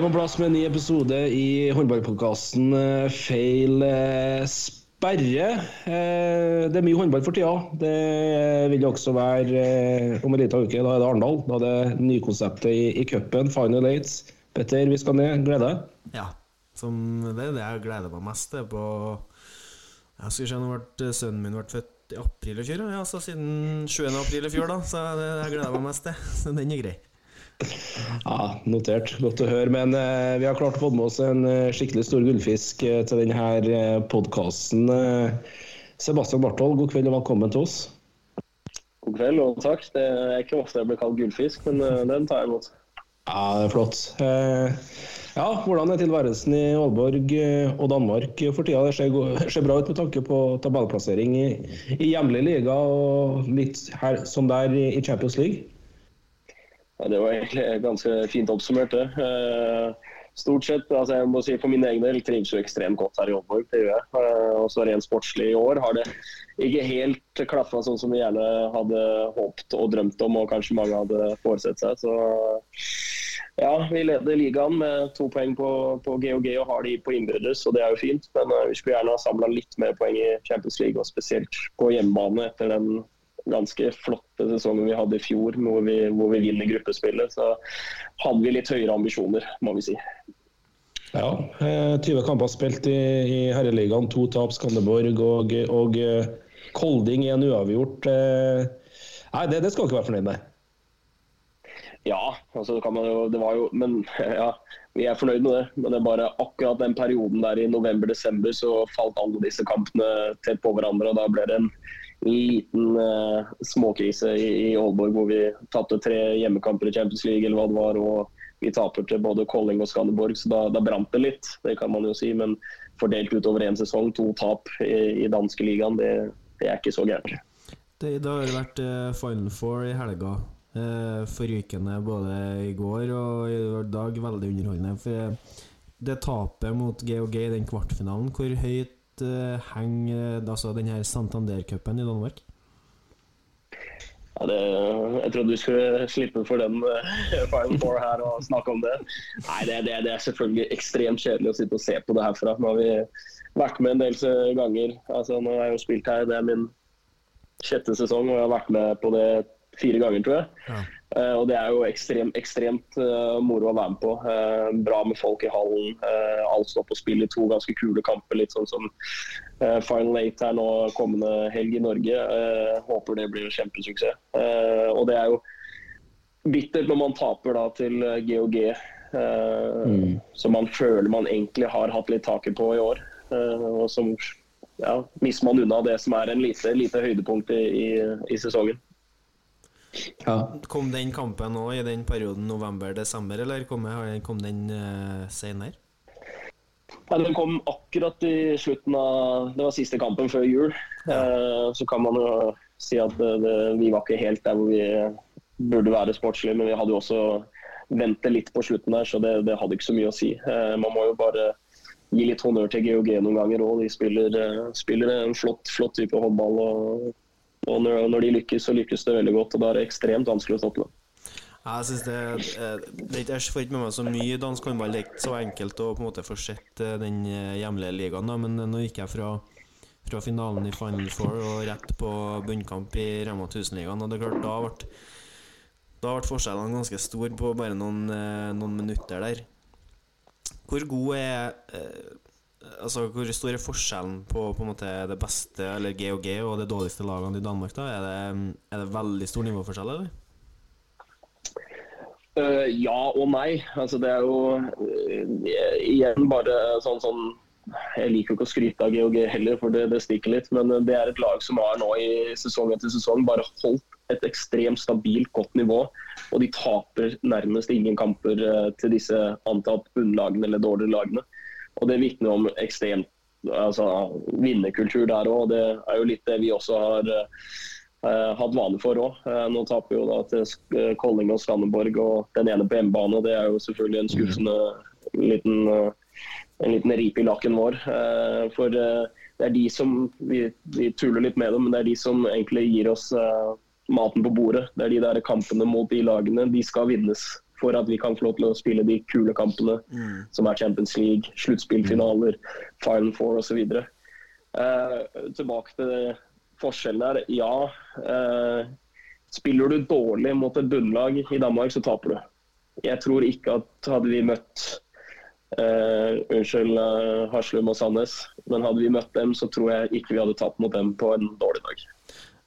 Er på plass med en ny episode i håndballpodkasten eh, Feil eh, sperre. Eh, Det er mye håndball for tida. Det vil det også være om en liten uke. Da er det Arendal. Da er det nykonseptet i, i cupen, Final Eights. Petter, vi skal ned. Gleder deg? Ja. Det er det jeg gleder meg mest til på Jeg skal se, ble Sønnen min ble født i april i fjor. Ja, så siden 7. april i fjor, da. Så det jeg gleder meg mest til. Så den er grei. Ja, notert. Godt å høre. Men eh, vi har klart å få med oss en eh, skikkelig stor gullfisk eh, til denne podkasten. Sebastian Barthold, god kveld og velkommen til oss. God kveld og takk. Det er ikke ofte jeg blir kalt gullfisk, men eh, den tar jeg imot. Ja, det er flott. Eh, ja, hvordan er tilværelsen i Aalborg eh, og Danmark for tida? Det ser, ser bra ut med tanke på tabellplassering i, i hjemlig liga og litt her som der i Champions League. Det var egentlig ganske fint oppsummert, det. Eh, Stort sett, altså jeg må si for min egen del, trives jo ekstremt godt her i Aalborg. Det gjør jeg. Også rent sportslig i år har det ikke helt klaffa sånn som vi gjerne hadde håpet og drømt om, og kanskje mange hadde foresett seg. Så ja, vi leder ligaen med to poeng på, på GOG og har de på innbyrdes, og det er jo fint. Men eh, vi skulle gjerne ha samla litt mer poeng i Champions League, og spesielt på hjemmebane etter den ganske flotte sesongen vi hadde i fjor, hvor vi, hvor vi vinner gruppespillet. Så hadde vi litt høyere ambisjoner, må vi si. Ja, eh, 20 kamper spilt i, i herreligaen, to tap Skanderborg og, og eh, Kolding i en uavgjort. Eh, Nei, det, det skal ikke være fornøyd med. Ja, altså kan man jo, det var jo Men ja, vi er fornøyd med det. Men det er bare akkurat den perioden der i november-desember så falt alle disse kampene tett på hverandre. og Da ble det en liten eh, småkrise i, i Aalborg hvor vi tapte tre hjemmekamper i Champions League eller hva det var. og vi taper til både Kolling og Skanderborg, så da, da brant det litt. Det kan man jo si. Men fordelt utover én sesong, to tap i, i danske ligaen, det, det er ikke så gærent. Det, det har vært eh, Final Four i helga. Eh, forrykende både i går og i dag. Veldig underholdende. For eh, det tapet mot GOG i den kvartfinalen, hvor høyt eh, henger eh, altså den her Santander-cupen i Danmark? Ja, det, jeg trodde du skulle slippe for den uh, Final Four her og snakke om det. Nei, det, det, det er selvfølgelig ekstremt kjedelig å sitte og se på det herfra. Nå har vi vært med en del ganger. Altså, nå har jeg jo spilt her, det er min sjette sesong, og jeg har vært med på det fire ganger, tror jeg. Ja. Eh, og det er jo ekstremt, ekstremt eh, moro å være med på. Eh, bra med folk i hallen. Alt står på spill i to ganske kule kamper, litt sånn som Final Eight her nå kommende helg i Norge. Håper det blir en kjempesuksess. Og det er jo bittert når man taper da til GOG, eh, som man føler man egentlig har hatt litt taket på i år. Og som ja, mister man unna det som er en lite, lite høydepunkt i, i, i sesongen. Ja. Kom den kampen nå i den perioden november-desember, eller kom, kom den uh, senere? Ja, den kom akkurat i slutten av Det var siste kampen før jul. Eh, så kan man jo si at det, det, vi var ikke helt der hvor vi burde være sportslig, men vi hadde jo også ventet litt på slutten der, så det, det hadde ikke så mye å si. Uh, man må jo bare gi litt honnør til GOG noen ganger òg. De spiller, eh, spiller en flott, flott type håndball. og, og når, når de lykkes, så lykkes det veldig godt. og Da er det ekstremt vanskelig å stoppe. Ja, Jeg synes det, eh, det Jeg får ikke med meg så mye dansk håndball. Det er ikke så enkelt å på en måte få sett eh, den eh, hjemlige ligaen, da, men nå gikk jeg fra, fra finalen i Final Four og rett på bunnkamp i Rema 1000-ligaen. Og det er klart, da ble, da ble forskjellene ganske store på bare noen, noen minutter der. Hvor god er Altså, Hvor stor er forskjellen på, på måte det beste, eller GOG, og det dårligste lagene i Danmark? da? Er det, er det veldig stor nivåforskjell, eller? Uh, ja og nei. Altså, det er jo uh, igjen bare sånn sånn Jeg liker jo ikke å skryte av GOG heller, for det, det stikker litt. Men det er et lag som har nå i sesong etter sesong bare holdt et ekstremt stabilt godt nivå. Og de taper nærmest ingen kamper eh, til disse antatt bunnlagene eller dårligere lagene. Og Det vitner om ekstremt altså, vinnerkultur der òg. Det er jo litt det vi også har uh, hatt vane for òg. Uh, nå taper jo da til Kolling og Skanderborg og den ene på hjemmebane. Det er jo selvfølgelig en skuffende liten, uh, en liten ripe i lakken vår. for det er de som vi, vi, tuller litt med dem, men det er de som egentlig gir oss maten på bordet. Det er de der kampene mot de lagene. De skal vinnes for at vi kan få lov til å spille de kule kampene mm. som er Champions League, sluttspillfinaler, Final Four osv. Eh, tilbake til forskjellen her. Ja, eh, spiller du dårlig mot et bunnlag i Danmark, så taper du. Jeg tror ikke at hadde vi møtt eh, Unnskyld, uh, Haslum og Sandnes, men hadde vi møtt dem, så tror jeg ikke vi hadde tapt mot dem på en dårlig dag.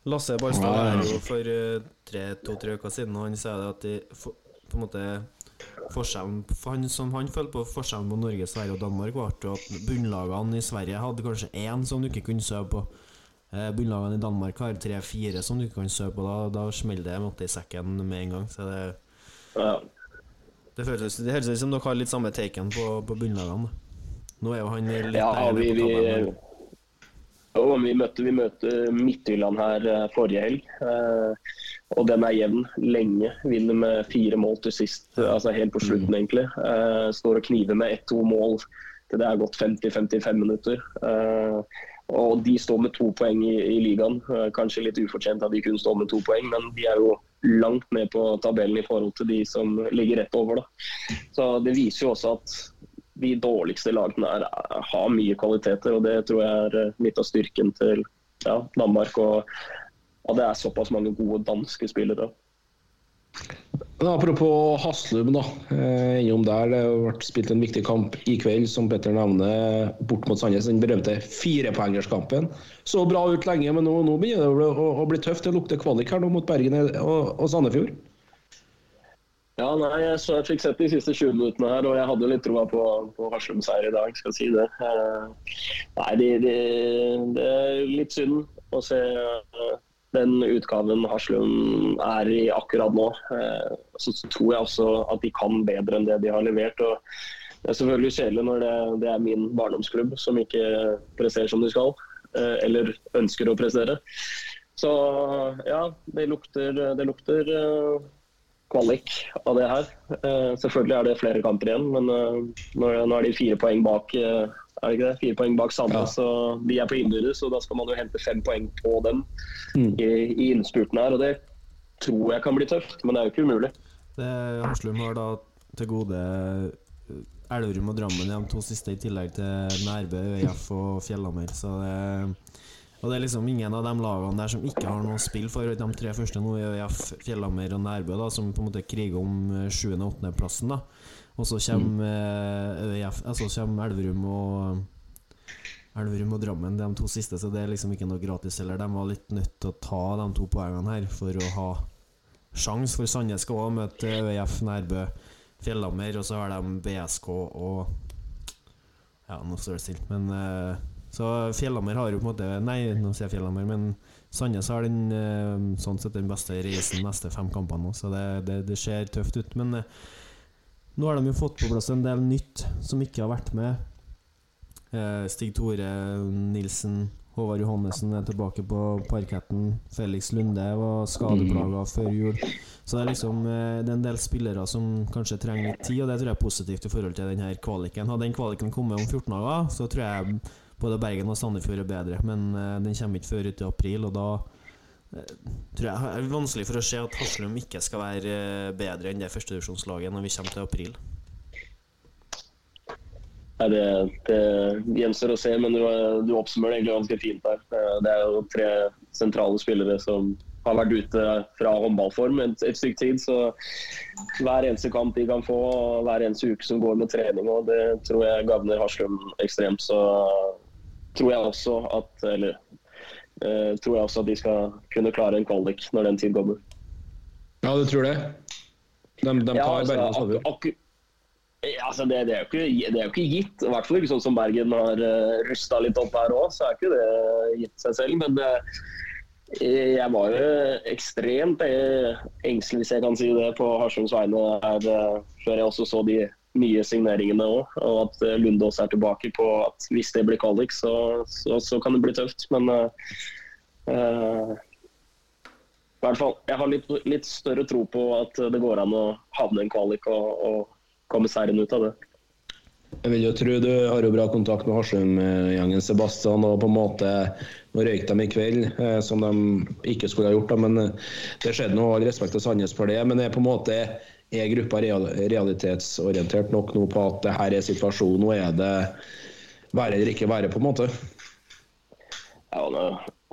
Lasse Barstad er jo for tre, to, tre uker siden, og han sier at de, for, på en måte forskjellen han, Som han følte på forskjellen på Norge, Sverige og Danmark, var at bunnlagene i Sverige hadde kanskje én som du ikke kunne søve på. Eh, bunnlagene i Danmark har tre-fire som du ikke kan søve på. Da, da smeller det måte, i sekken med en gang. Så det ja. Det høres ut som dere har litt samme taken på, på bunnlagene. Nå er jo han litt ja, vi, vi, og vi møtte, vi møtte Midtjylland her eh, forrige helg. Eh, og den er jevn lenge. Vinner med fire mål til sist, altså helt på slutten, mm. egentlig. Uh, står og kniver med ett-to mål til det er gått 50-55 minutter. Og de står med to poeng i, i ligaen. Kanskje litt ufortjent at de kun stå med to poeng, men de er jo langt ned på tabellen i forhold til de som ligger rett over. Da. Så Det viser jo også at de dårligste lagene er, har mye kvaliteter. og Det tror jeg er litt av styrken til ja, Danmark. Og at det er såpass mange gode danske spillere. Apropos Haslum, da. Eh, innom der, Det har spilt en viktig kamp i kveld, som Petter nevner, bort mot Sandnes. Den berømte firepoengerskampen. Så bra ut lenge, men nå, nå begynner det å, å, bli tøft. Det lukter kvalik her nå mot Bergen og, og Sandefjord. Ja, nei, jeg, så jeg fikk sett de siste 20 minuttene her, og jeg hadde litt troa på, på Haslum-seier i dag, skal jeg si det. Uh, nei, det de, de er litt synd å se uh, den utgaven Haslum er i akkurat nå. Uh, så tror jeg også at de kan bedre enn det de har levert. og Det er selvfølgelig kjedelig når det, det er min barndomsklubb som ikke presterer som de skal, eller ønsker å prestere. Så ja, det lukter, det lukter kvalik av det her. Uh, selvfølgelig er det flere kamper igjen, men uh, nå, nå, er de fire poeng bak uh, er det ikke det? Fire poeng bak Sandnes, ja. og de er på innbyrdes. og Da skal man jo hente fem poeng på dem mm. i, i innspurten her. og Det tror jeg kan bli tøft, men det er jo ikke umulig. Det Haslum har da til gode Elverum og Drammen de to siste, i tillegg til Nærbø, ØIF og Fjellhammer. Så det og det er liksom ingen av de lagene der som ikke har noe spill for. De tre første nå er ØIF, Fjellhammer og Nærbø, da, som på en måte kriger om 7. Eh, og 8.-plassen. Og så kommer, mm. Altså kommer Elverum og Elverum og Drammen, de to siste, så det er liksom ikke noe gratis heller. De var litt nødt til å ta de to poengene her for å ha sjans, for Sandnes skal òg møte ØIF, Nærbø, Fjellhammer, og så har de BSK og Ja, nå står det stille, men uh, så Fjellhammer har jo på en måte Nei, nå sier jeg Fjellhammer, men Sandnes har den eh, sånn sett den beste reisen de neste fem kampene nå, så det, det, det, ser tøft ut. Men eh, nå har de jo fått på plass en del nytt som ikke har vært med. Eh, Stig Tore Nilsen, Håvard Johannessen er tilbake på parketten. Felix Lunde var skadeplaga før jul. Så det er liksom Det er en del spillere som kanskje trenger litt tid, og det tror jeg er positivt i forhold til denne kvaliken. Hadde den kvaliken kommet om 14 dager, så tror jeg både Bergen og Sandefjord er bedre, men uh, den kommer ikke før ut i april, og da uh, tror jeg det er vanskelig for å se at Haslum ikke skal være uh, bedre enn det førstedivisjonslaget når vi kommer til april. Nei, det, det gjenstår å se, men du, du oppsummerer egentlig ganske fint der. Det er jo tre sentrale spillere som har vært ute fra håndballform et, et stykke tid. Så hver eneste kamp de kan få, hver eneste uke som går med trening, og det tror jeg gagner Haslum ekstremt. Så tror jeg også at Eller uh, tror jeg også at de skal kunne klare en kvalik når den tid kommer. Ja, du tror det? De, de ja, altså, ak ja, altså det, det, er ikke, det, er jo ikke, gitt. I hvert fall ikke sånn som Bergen har uh, rusta litt opp her òg, så er ikke det gitt seg selv. Men det, Jeg var jo ekstremt eh, engstelig, hvis jeg kan si det, på Harsunds vegne her, eh, før jeg også så de nye signeringene òg. Og at eh, Lunde også er tilbake på at hvis det blir kvalik, så, så, så kan det bli tøft. Men uh, i hvert fall, jeg har litt, litt, større tro på at det går an å havne en kvalik og, og komme seieren ut av det. Jeg vil jo tro du har jo bra kontakt med Harsum-gjengen Sebastian. og på en måte Nå røyk de i kveld, som de ikke skulle ha gjort. Men Det skjedde noe, all respekt til Sandnes for det. Men det er på en måte er gruppa realitetsorientert nok nå på at det her er situasjonen. Nå er det være eller ikke være, på en måte. Ja,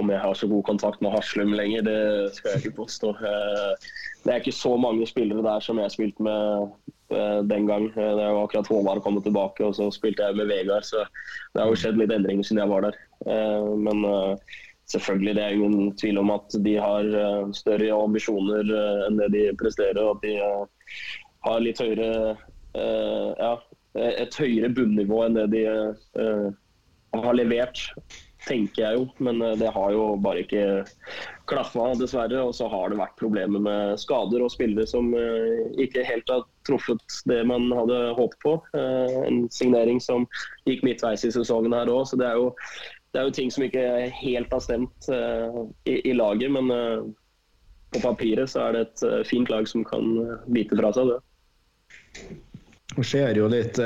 Om jeg har så god kontakt med Haslum lenger, det skal jeg ikke påstå. Eh, det er ikke så mange spillere der som jeg har spilt med Eh, den gang. Eh, det var akkurat Håvard kommet tilbake, og så spilte jeg med Vegard. Så det har jo skjedd litt endringer siden jeg var der. Men selvfølgelig, det er ingen tvil om at de har større ambisjoner enn det de presterer. Og at de har litt høyere ja, et høyere bunnivå enn det de har levert tenker jeg jo. Men eh, det har jo bare ikke klaffa, dessverre. Og så har det vært problemer med skader og spillere som uh, ikke helt har truffet det man hadde håpet på. Uh, en signering som gikk midtveis i sesongen her òg, så det er, jo, det er jo ting som ikke helt har stemt i, i laget. Men på papiret så er det et fint lag som kan bite fra seg det. Det skjer jo litt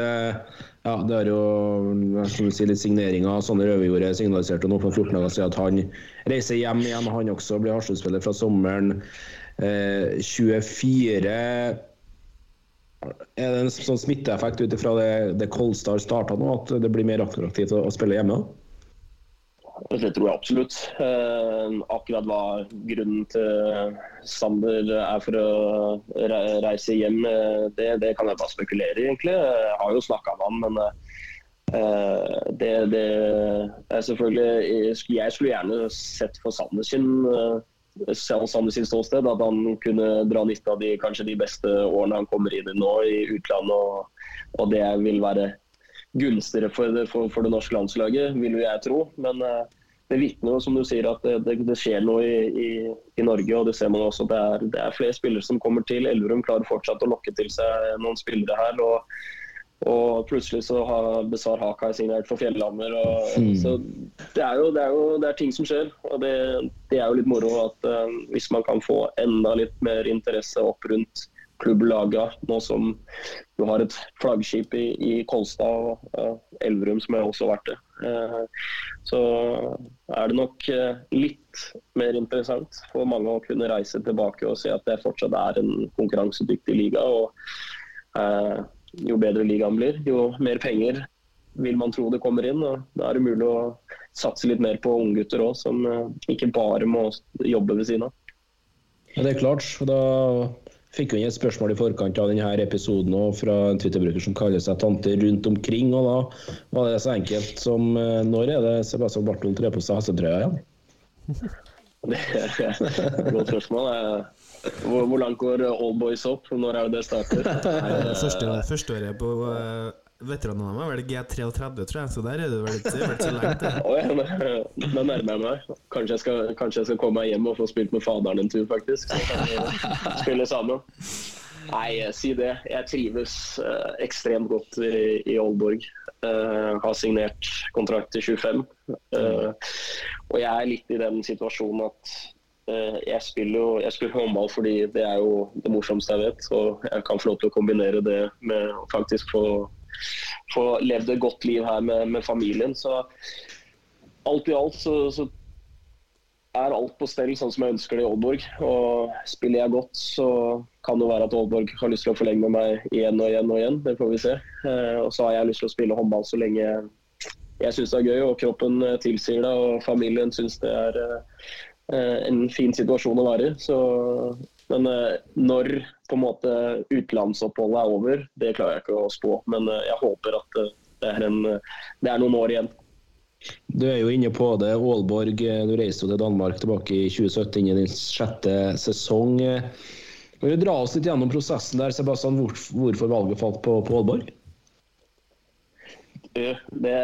ja, det er jo si, litt signeringer. Sander Øverjordet signaliserte nå for 14 dager siden at han reiser hjem igjen. Han også blir Harstad-spiller fra sommeren eh, 24. Er det en sånn smitteeffekt ut ifra det, det Kolstad starta nå, at det blir mer attraktivt å, å spille hjemme? Det tror jeg absolutt. Eh, akkurat hva grunnen til Sander er for å reise hjem, eh, det, det kan jeg bare spekulere i, egentlig. Jeg har jo snakka med han, men eh, det, det, er selvfølgelig Jeg skulle gjerne sett for Sander sin Sander sin ståsted at han kunne dra nytte av de, kanskje de beste årene han kommer inn i nå i utlandet. Og, og det vil være gunstigere for det, for, for det, norske landslaget, vil jo jeg tro. Men uh, det vitner jo, som du sier, at det, det, det skjer noe i, i, i, Norge. og Det ser man også. Det er, det er flere spillere som kommer til. Elverum klarer fortsatt å lokke til seg noen spillere her. og, og plutselig så har Besar Haka signert for Fjellhammer. Mm. Så det er jo, det er jo det er ting som skjer. og Det, er jo litt moro at uh, hvis man kan få enda litt mer interesse opp rundt klubblaga, nå som du har et flaggskip i, i Kolstad og uh, Elverum, som jeg også har vært det. Uh, så er det nok uh, litt mer interessant for mange å kunne reise tilbake og se at det fortsatt er en konkurransedyktig liga. og Jo bedre ligaen blir, jo mer penger vil man tro det kommer inn. og Da er det mulig å satse litt mer på unggutter òg, som ikke bare må jobbe ved siden av. Ja, det er klart. for da fikk jo inn et spørsmål i forkant av denne episoden fra en Twitter-bruker som kaller seg Tante rundt omkring. og Da var det så enkelt som eh, Når er det Sebastian Bartol trer på seg hestetrøya igjen? Det er et godt spørsmål. Hvor, hvor langt går All Boys opp? Når er det det starter? Første, første året på Veteranene var det G33, tror jeg, så der er det vel ikke så langt. Da nærmer jeg meg. Kanskje jeg, skal, kanskje jeg, skal, komme meg hjem og få spilt med faderen en tur, faktisk. Så kan vi spille sammen. Nei, si det. Jeg trives uh, ekstremt godt i, i Aalborg. Uh, har signert kontrakt til 25. Uh, og jeg er litt i den situasjonen at jeg spiller jo jeg spiller håndball fordi det er jo det morsomste jeg vet. Og jeg kan få lov til å kombinere det med å faktisk få få levd et godt liv her med, med familien. Så alt i alt så, så, er alt på stell sånn som jeg ønsker det i Aalborg. Og spiller jeg godt, så kan det være at Aalborg har lyst til å forlenge med meg igjen og igjen og igjen. Det får vi se. Eh, og så har jeg lyst til å spille håndball så lenge jeg syns det er gøy og kroppen eh, tilsier det og familien syns det er eh, en fin situasjon å være i. Så men eh, når på en måte utenlandsoppholdet er over, det klarer jeg ikke å spå. Men eh, jeg håper at eh, det er, en, det er noen år igjen. Du er jo inne på det. Aalborg, du reiste til Danmark tilbake i 2017, inn i din sjette sesong. Kan du dra oss litt gjennom prosessen der, Sebastian? Hvorfor valget falt på, på Aalborg? Det,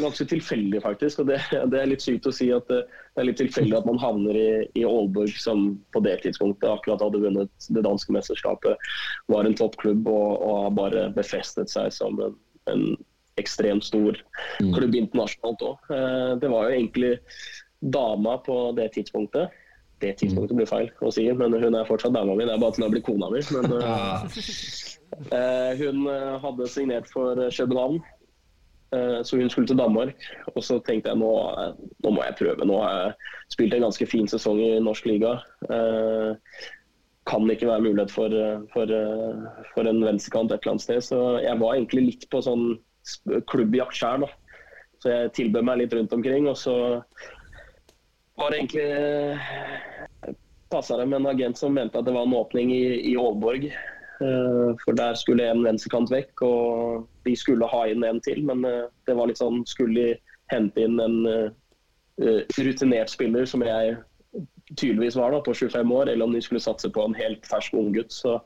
ganske tilfeldig, faktisk. og det, det, er litt sykt å si at det, det er litt tilfeldig at man havner i, i Aalborg, som på det tidspunktet akkurat hadde vunnet det danske mesterskapet, var en toppklubb og, og bare befestet seg som en, en ekstremt stor mm. klubb internasjonalt òg. Eh, det var jo egentlig dama på det tidspunktet. Det tidspunktet blir feil å si, men hun er fortsatt dama mi. Det er bare at hun har blitt kona mi. Men, uh, hun hadde signert for København Eh, så hun skulle til Danmark. Og så tenkte jeg nå, nå må jeg prøve. Nå har jeg spilt en ganske fin sesong i norsk liga. Eh, kan ikke være mulighet for, for, for en venstrekant et eller annet sted. Så jeg var egentlig litt på sånn klubbjakt sjøl. Så jeg tilbød meg litt rundt omkring. Og så var det egentlig passa det med en agent som mente at det var en åpning i, i Aalborg. Eh, for der skulle en venstrekant vekk, og de skulle ha inn en til. Men eh, det var litt sånn Skulle de hente inn en eh, rutinert spiller, som jeg tydeligvis var da, på 25 år, eller om de skulle satse på en helt fersk unggutt. Så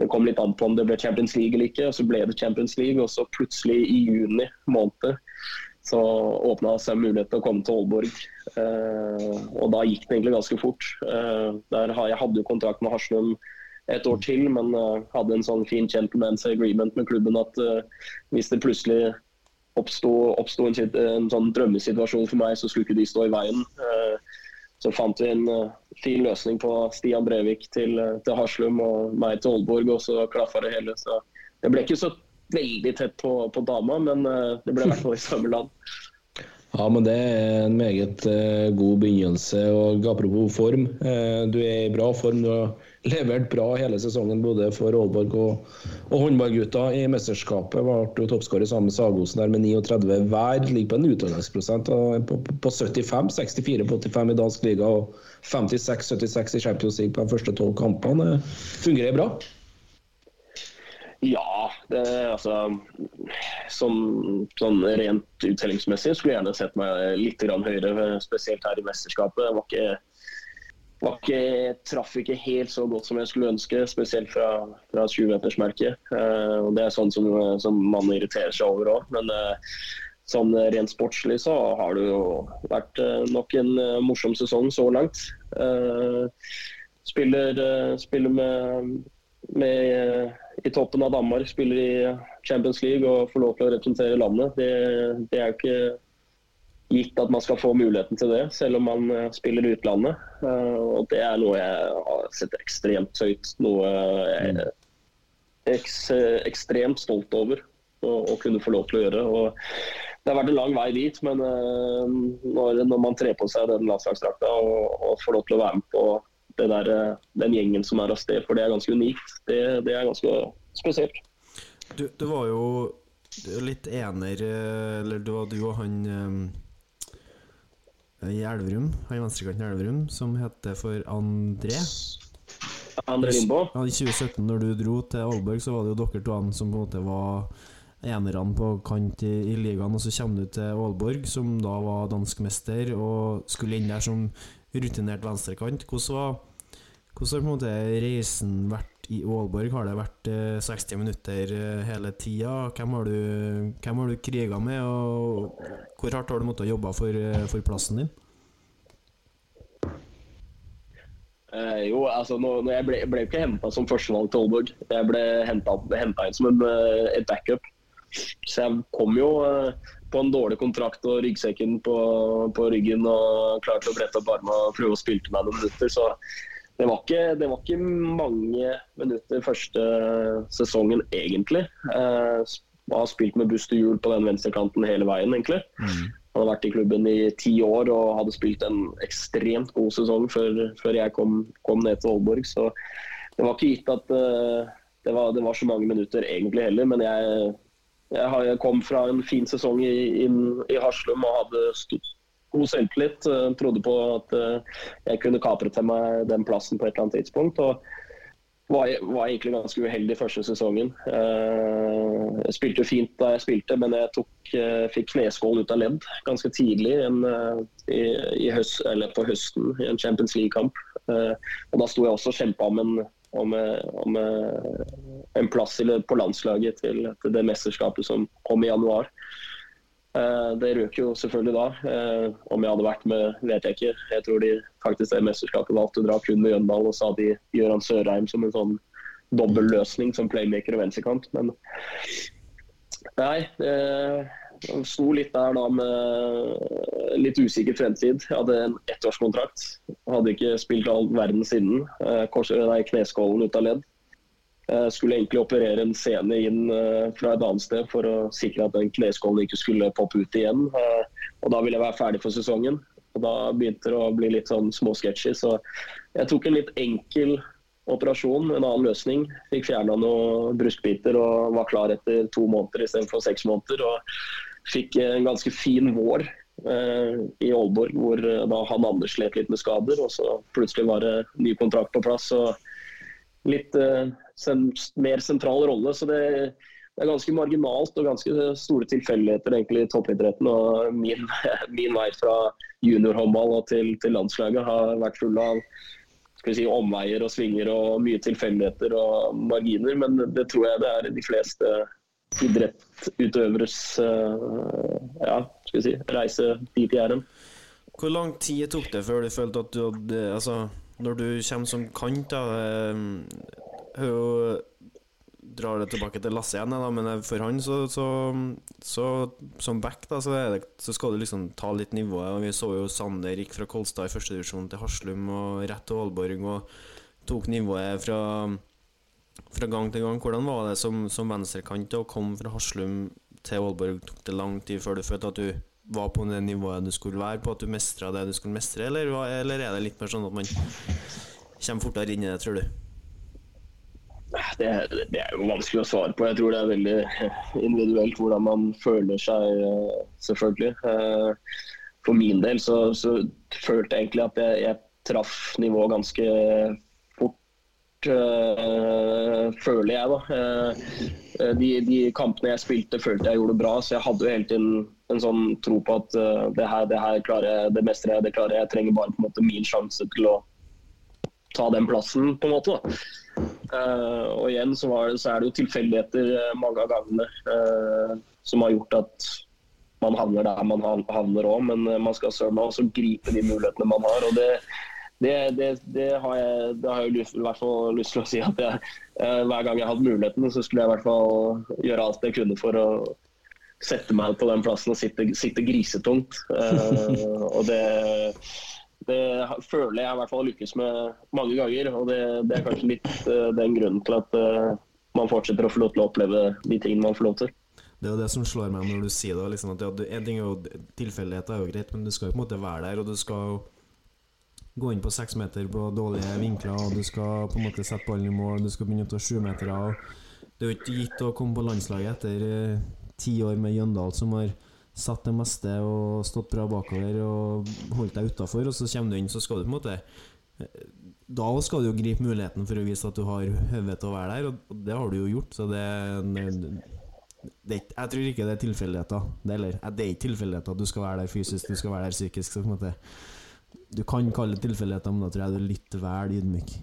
det kom litt an på om det ble Champions League eller ikke. og Så ble det Champions League, og så plutselig i juni måned så åpna seg mulighet til å komme til Aalborg. Eh, og da gikk det egentlig ganske fort. Eh, der, jeg hadde jo kontrakt med Haslum et år til, men uh, hadde en sånn fin gentleman's agreement med klubben at uh, hvis det plutselig oppsto, en, en, sånn drømmesituasjon for meg, så skulle ikke de stå i veien. Uh, så fant vi en fin løsning på Stian Brevik til, til Haslum og meg til Aalborg, og så klaffa det hele. Så det ble ikke så veldig tett på, på dama, men det ble i hvert fall i samme land. Ja, men det er en meget god begynnelse. og Apropos form, du er i bra form. Du har levert bra hele sesongen både for Aalborg og, og håndballgutta i mesterskapet. Ble toppskårer sammen med Sagosen der med 39 hver. Ligger på en utdanningsprosent på, på 75. 64 på 85 i dansk liga og 56-76 i Champions League på de første tolv kampene. Fungerer bra? Ja, det, altså som, Sånn rent uttellingsmessig skulle jeg gjerne sett meg litt høyere, spesielt her i mesterskapet. Det var ikke, ikke, traff ikke helt så godt som jeg skulle ønske, spesielt fra, fra 20-metersmerket. Uh, og det er sånn som, som man irriterer seg over òg. Men uh, sånn rent sportslig så har det jo vært uh, nok en morsom sesong så langt. spiller, spiller med med eh, i toppen av Danmark, spiller i Champions League og får lov til å representere landet. Det, det er jo ikke gitt at man skal få muligheten til det, selv om man eh, spiller i utlandet. Eh, og det er noe jeg har sett ekstremt høyt. Noe jeg er ekstremt stolt over å, kunne få lov til å gjøre. Og det har vært en lang vei dit, men når, man trer på seg den landslagsdrakta og, får lov til å være med på der, eh, den gjengen som er av sted, for det er ganske unikt. Det, det er ganske spesielt. Du, du, var jo litt ener eh, Eller du, du og han eh, i Elverum, han i venstrekanten i Elverum, som heter for André. André Limbo? Ja, I 2017, når du dro til Aalborg, så var det jo dere to som på en måte var enerne på kant i, i ligaen, og så kommer du til Aalborg, som da var dansk mester, og skulle inn der som rutinert venstrekant. Hvordan var hvordan har på en måte reisen vært i Aalborg? Har det vært eh, 60 minutter eh, hele tida? Hvem har du, hvem du kriga med, og hvor hardt har du måttet jobbe for, eh, for plassen din? Eh, jo, altså nå, nå jeg ble, ble ikke henta som førstevalg til Aalborg. Jeg ble henta inn som en, eh, et backup. Så jeg kom jo eh, på en dårlig kontrakt og ryggsekken på, på ryggen og klar til å brette opp armene og prøve å spille til meg noen minutter. Så det var, ikke, det var ikke mange minutter første sesongen, egentlig. Eh, har spilt med buss til hjul på den venstrekanten hele veien, egentlig. Mm. Han har vært i klubben i ti år og hadde spilt en ekstremt god sesong før, før jeg kom, kom, ned til Aalborg. Så det var ikke gitt at uh, det, var, det, var, så mange minutter egentlig heller. Men jeg, jeg, kom fra en fin sesong i, i, i Haslum og hadde stått god selvtillit. Eh, trodde på at eh, jeg kunne kapre til meg den plassen på et eller annet tidspunkt. og var, var egentlig ganske uheldig første sesongen. Eh, jeg spilte fint da jeg spilte, men jeg tok, fikk kneskål ut av ledd ganske tidlig en, i, i høst, på høsten i en Champions League-kamp. Og Da sto jeg også og kjempa om, en, om, om en plass på landslaget til, til det mesterskapet som kom i januar. Eh, Det røk jo selvfølgelig da. Eh, Om jeg hadde vært med, vet jeg ikke. Jeg tror de faktisk det mesterskapet valgte å dra kun med Jøndal, og så hadde de Gøran Sørheim som en sånn dobbel løsning som playmaker og venstrekant. Men nei, eh, jeg sto litt der da med litt usikker fremtid. Jeg hadde en ettårskontrakt. Hadde ikke spilt all verden siden. Eh, Kors, nei, kneskålen ut av ledd. Eh, Skulle egentlig operere en sene inn eh, fra et annet sted for å sikre at den kneskålen ikke skulle poppe ut igjen. Eh, Og da ville jeg være ferdig for sesongen. Og da begynte det å bli litt sånn småsketsjer. Så jeg tok en litt enkel operasjon, en annen løsning. Fikk fjerna noen bruskbiter og var klar etter to måneder istedenfor seks måneder. Og fikk en ganske fin vår i Aalborg, hvor da han Anders slet litt med skader. Og så plutselig var det ny kontrakt på plass. og litt mer sentral rolle. Så det, det er ganske marginalt og ganske store tilfeldigheter i toppidretten. Og min, min vei fra juniorhåndball til, til landslaget har vært full av si, omveier og svinger og mye tilfeldigheter og marginer. Men det tror jeg det er de fleste idrettsutøveres eh, ja, skal vi si, reise dit er hen. Hvor lang tid tok det før du følte at du hadde Altså, når du kommer som kant, da eh, Hun drar det tilbake til Lasse igjen, da, men for han så, så, så Som back, da, så, det, så skal du liksom ta litt nivået. Vi så jo Sander gikk fra Kolstad i førstedivisjon til Haslum og rett til Aalborg og tok nivået fra fra gang til gang. Hvordan var det som, som venstrekant å komme fra Haslum til Aalborg? Tok det lang tid før du følte at du var på det nivået du skulle være på? At du mestra det du skulle mestre, eller, eller er det litt mer sånn at man kommer fortere inn i det, tror du? Det, det er jo vanskelig å svare på. Jeg tror det er veldig individuelt hvordan man føler seg, eh, selvfølgelig. Eh, For min del så, så følte jeg egentlig at jeg, jeg traff nivået ganske fort, eh, føler jeg, da. De, de kampene jeg spilte, følte jeg gjorde bra, så jeg hadde jo hele tiden en sånn tro på at det her, det her klarer jeg, det mestrer jeg, det klarer jeg. Jeg trenger bare på en måte min sjanse til å ta den plassen, på en måte. da. Eh, og igjen så, var så er det jo tilfeldigheter eh, mange av gangene eh, som har gjort at man havner der man havner òg, men man skal søren meg også gripe de mulighetene man har. og det, det, det, det har jeg, har jeg i hvert fall lyst til å si at jeg, hver gang jeg hadde muligheten, så skulle jeg i hvert fall gjøre alt jeg kunne for å sette meg på den plassen og sitte, sitte grisetungt. Og det, det føler jeg i hvert fall har lykkes med mange ganger. Og det, det er kanskje litt uh, den grunnen til at uh, man fortsetter å få lov til å oppleve de tingene man får lov til. Det er jo det som slår meg når du sier det. Liksom, at ja, du- en ting er jo Tilfeldigheter er jo greit, men du skal jo på en måte være der, og du skal jo gå inn på seks meter på dårlige vinkler, og du skal på en måte sette ballen i mål, du skal begynne å ta sjumetere. Det er jo ikke gitt å komme på landslaget etter eh, ti år med Jøndal, som har satt det meste og stått bra bakover og holdt deg utafor, og så kommer du inn, så skal du på en måte eh, Da skal du jo gripe muligheten for å vise at du har høve til å være der, og det har du jo gjort, så det, det jeg tror ikke det er tilfeldigheter. Det, eller, eh, det er ikke tilfeldigheter. Du skal være der fysisk, du skal være der psykisk. Så på en måte, du kan kalle det tilfeldigheter, men da tror jeg du er litt vel ydmyk.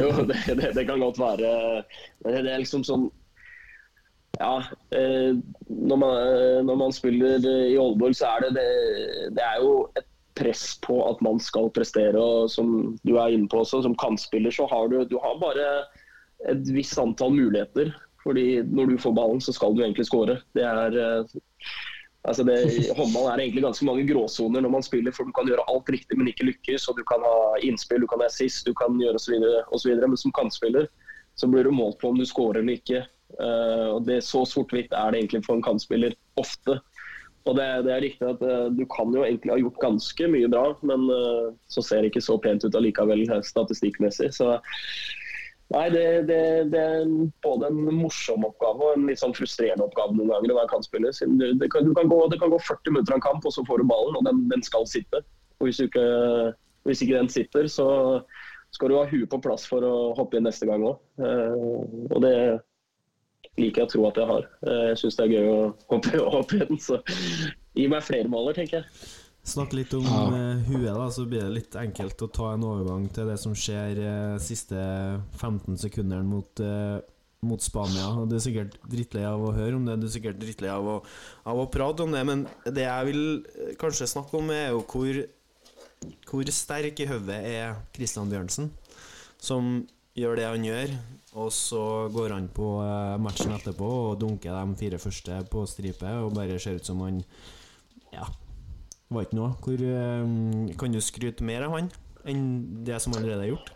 jo, det, det, det kan godt være. Men det er liksom sånn Ja, eh, når man, eh, når man spiller i Aalborg, så er det, det Det er jo et press på at man skal prestere. Og som du er inne på også, som kantspiller så har du, du har bare et visst antall muligheter. Fordi når du får ballen, så skal du egentlig skåre. Eh, Altså håndball er egentlig ganske mange gråsoner når man spiller, for du kan gjøre alt riktig, men ikke lykkes. og Du kan ha innspill, du kan ha assist, du kan gjøre osv. Men som kantspiller så blir du målt på om du skårer eller ikke. Eh, og det Så sort-hvitt er det egentlig for en kantspiller ofte. Og det, det er riktig at uh, Du kan jo egentlig ha gjort ganske mye bra, men uh, så ser det ikke så pent ut allikevel statistikkmessig. Så Nei, det, det, det er både en morsom oppgave og en litt sånn frustrerende oppgave noen ganger å være kantspiller. Du, det, kan, gå, det kan gå 40 minutter av en kamp, og så får du ballen, og den, den skal sitte. Og hvis, ikke, hvis ikke den sitter, så skal du ha huet på plass for å hoppe inn neste gang òg. og det liker jeg å tro at jeg har. Eh, jeg syns det er gøy å hoppe, opp igjen, så gi meg flere maler, tenker jeg. Snakk litt om ja. huet, da, så blir det litt enkelt å ta en overgang til det som skjer eh, siste 15 sekundene mot, eh, mot Spania. Og Du er sikkert drittlei av å høre om det, du er sikkert drittlei av, å- av å prate om det, men det jeg vil eh, kanskje snakke om, er jo hvor, hvor sterk i hodet er Christian Bjørnsen, som gjør det han gjør, og så går han på eh, matchen etterpå og dunker de fire første på stripe og bare ser ut som han Ja, var ikke noe. Hvor, eh, kan du skryte mer av han enn det som allerede er gjort?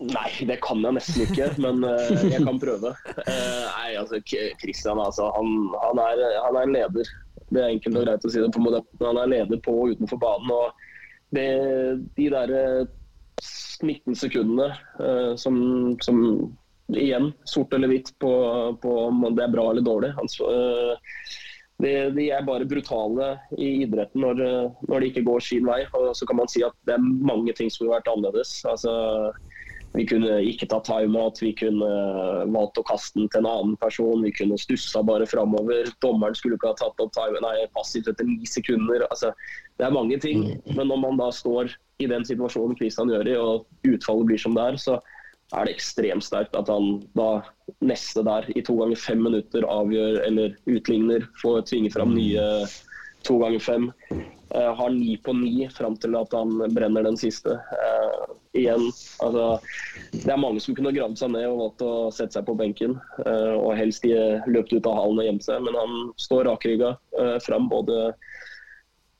Nei, det kan jeg nesten ikke, men uh, jeg kan prøve. Uh, nei, altså, Christian altså, han, han, er, han er leder. Det er enkelt og greit å si det på modellen. Han er leder på og utenfor banen. og det, De der eh, 19 sekundene eh, som, som igjen, sort eller hvitt på, på om det er bra eller dårlig. Altså, så, eh, de er bare brutale i idretten når, eh, når de ikke går sin vei. Og så kan man si at det er mange ting som ville vært annerledes. Altså, vi kunne ikke ta timeout, vi kunne valgt å kaste den til en annen person. Vi kunne stussa bare framover. Dommeren skulle ikke ha tatt opp time, nei, passivt etter ni sekunder. Altså, det er mange ting. Men når man da står i den situasjonen Kristian gjør i, og utfallet blir som det er, så er det ekstremt sterkt at han da neste der i to ganger fem minutter avgjør eller utligner, får tvinge fram nye to ganger fem. Eh, har ni på ni fram til at han brenner den siste. Uh, igjen, altså Det er mange som kunne gravd seg ned og valgt å sette seg på benken. Uh, og helst de løpt ut av hallen og gjemt seg, men han står rakrygga uh, fram både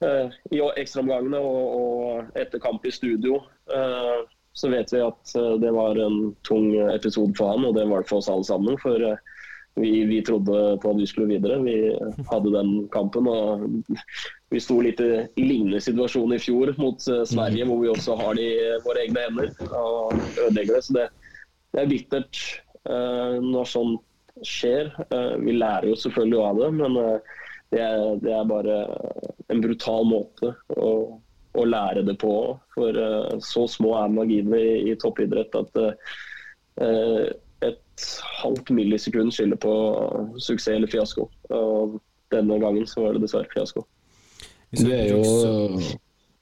uh, i ekstraomgangene og, og etter kamp i studio. Så vet vi at det var en tung episode for han, og det var det for oss alle sammen. For vi, vi trodde på at vi skulle videre. Vi hadde den kampen. og Vi sto litt i lignende situasjon i fjor mot eh, Sverige, hvor vi også har det i våre egne hender og ødelegger det. Så det, det er bittert eh, når sånt skjer. Eh, vi lærer jo selvfølgelig av det, men eh, det, er, det er bare en brutal måte å, å lære det på. For eh, så små er marginene i, i toppidrett at uh, et halvt millisekund skylder på suksess eller fiasko. Og denne gangen så var det dessverre fiasko. Du er jo,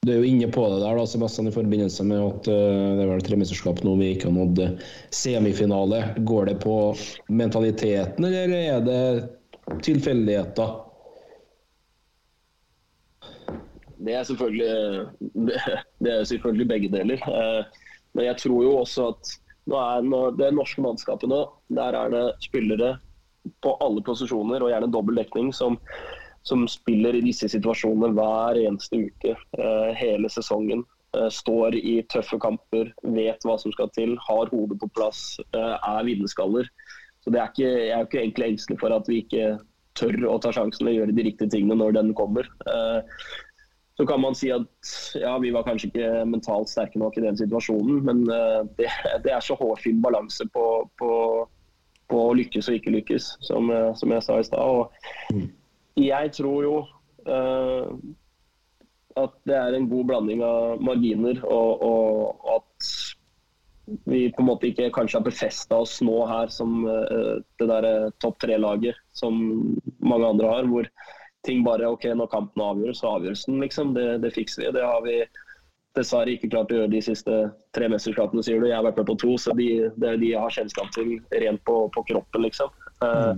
du er jo inne på det der, da, Sebastian, i forbindelse med at uh, det er vel tre mesterskap nå vi ikke har nådd semifinale. Går det på mentaliteten, eller er det tilfeldigheter? Det er selvfølgelig, det, det er selvfølgelig begge deler. Uh, Men jeg tror jo også at nå er det norske mannskapet nå, der er det spillere på alle posisjoner og gjerne dobbel dekning som, som spiller i disse situasjonene hver eneste uke eh, hele sesongen. Eh, står i tøffe kamper, vet hva som skal til, har hodet på plass, eh, er vinnerskaller. Så er ikke, jeg er jo ikke egentlig engstelig for at vi ikke tør å ta sjansen og gjøre de riktige tingene når den kommer. Så kan man si at ja, vi var kanskje ikke mentalt sterke nok i den situasjonen, men det, det er så hårfin balanse på, på, på å lykkes og ikke lykkes, som, som jeg sa i stad. Jeg tror jo uh, at det er en god blanding av marginer, og, og at vi på en måte ikke kanskje har befesta oss nå her som uh, det der eh, topp tre-laget som mange andre har. hvor ting bare OK, når kampen avgjøres, så avgjøres den, liksom. Det, det fikser vi. Det har vi dessverre ikke klart å gjøre de siste tre mesterskapene, sier du. Jeg har vært med på to, så de, det er de jeg har kjennskap til rent på, på kroppen, liksom. Eh,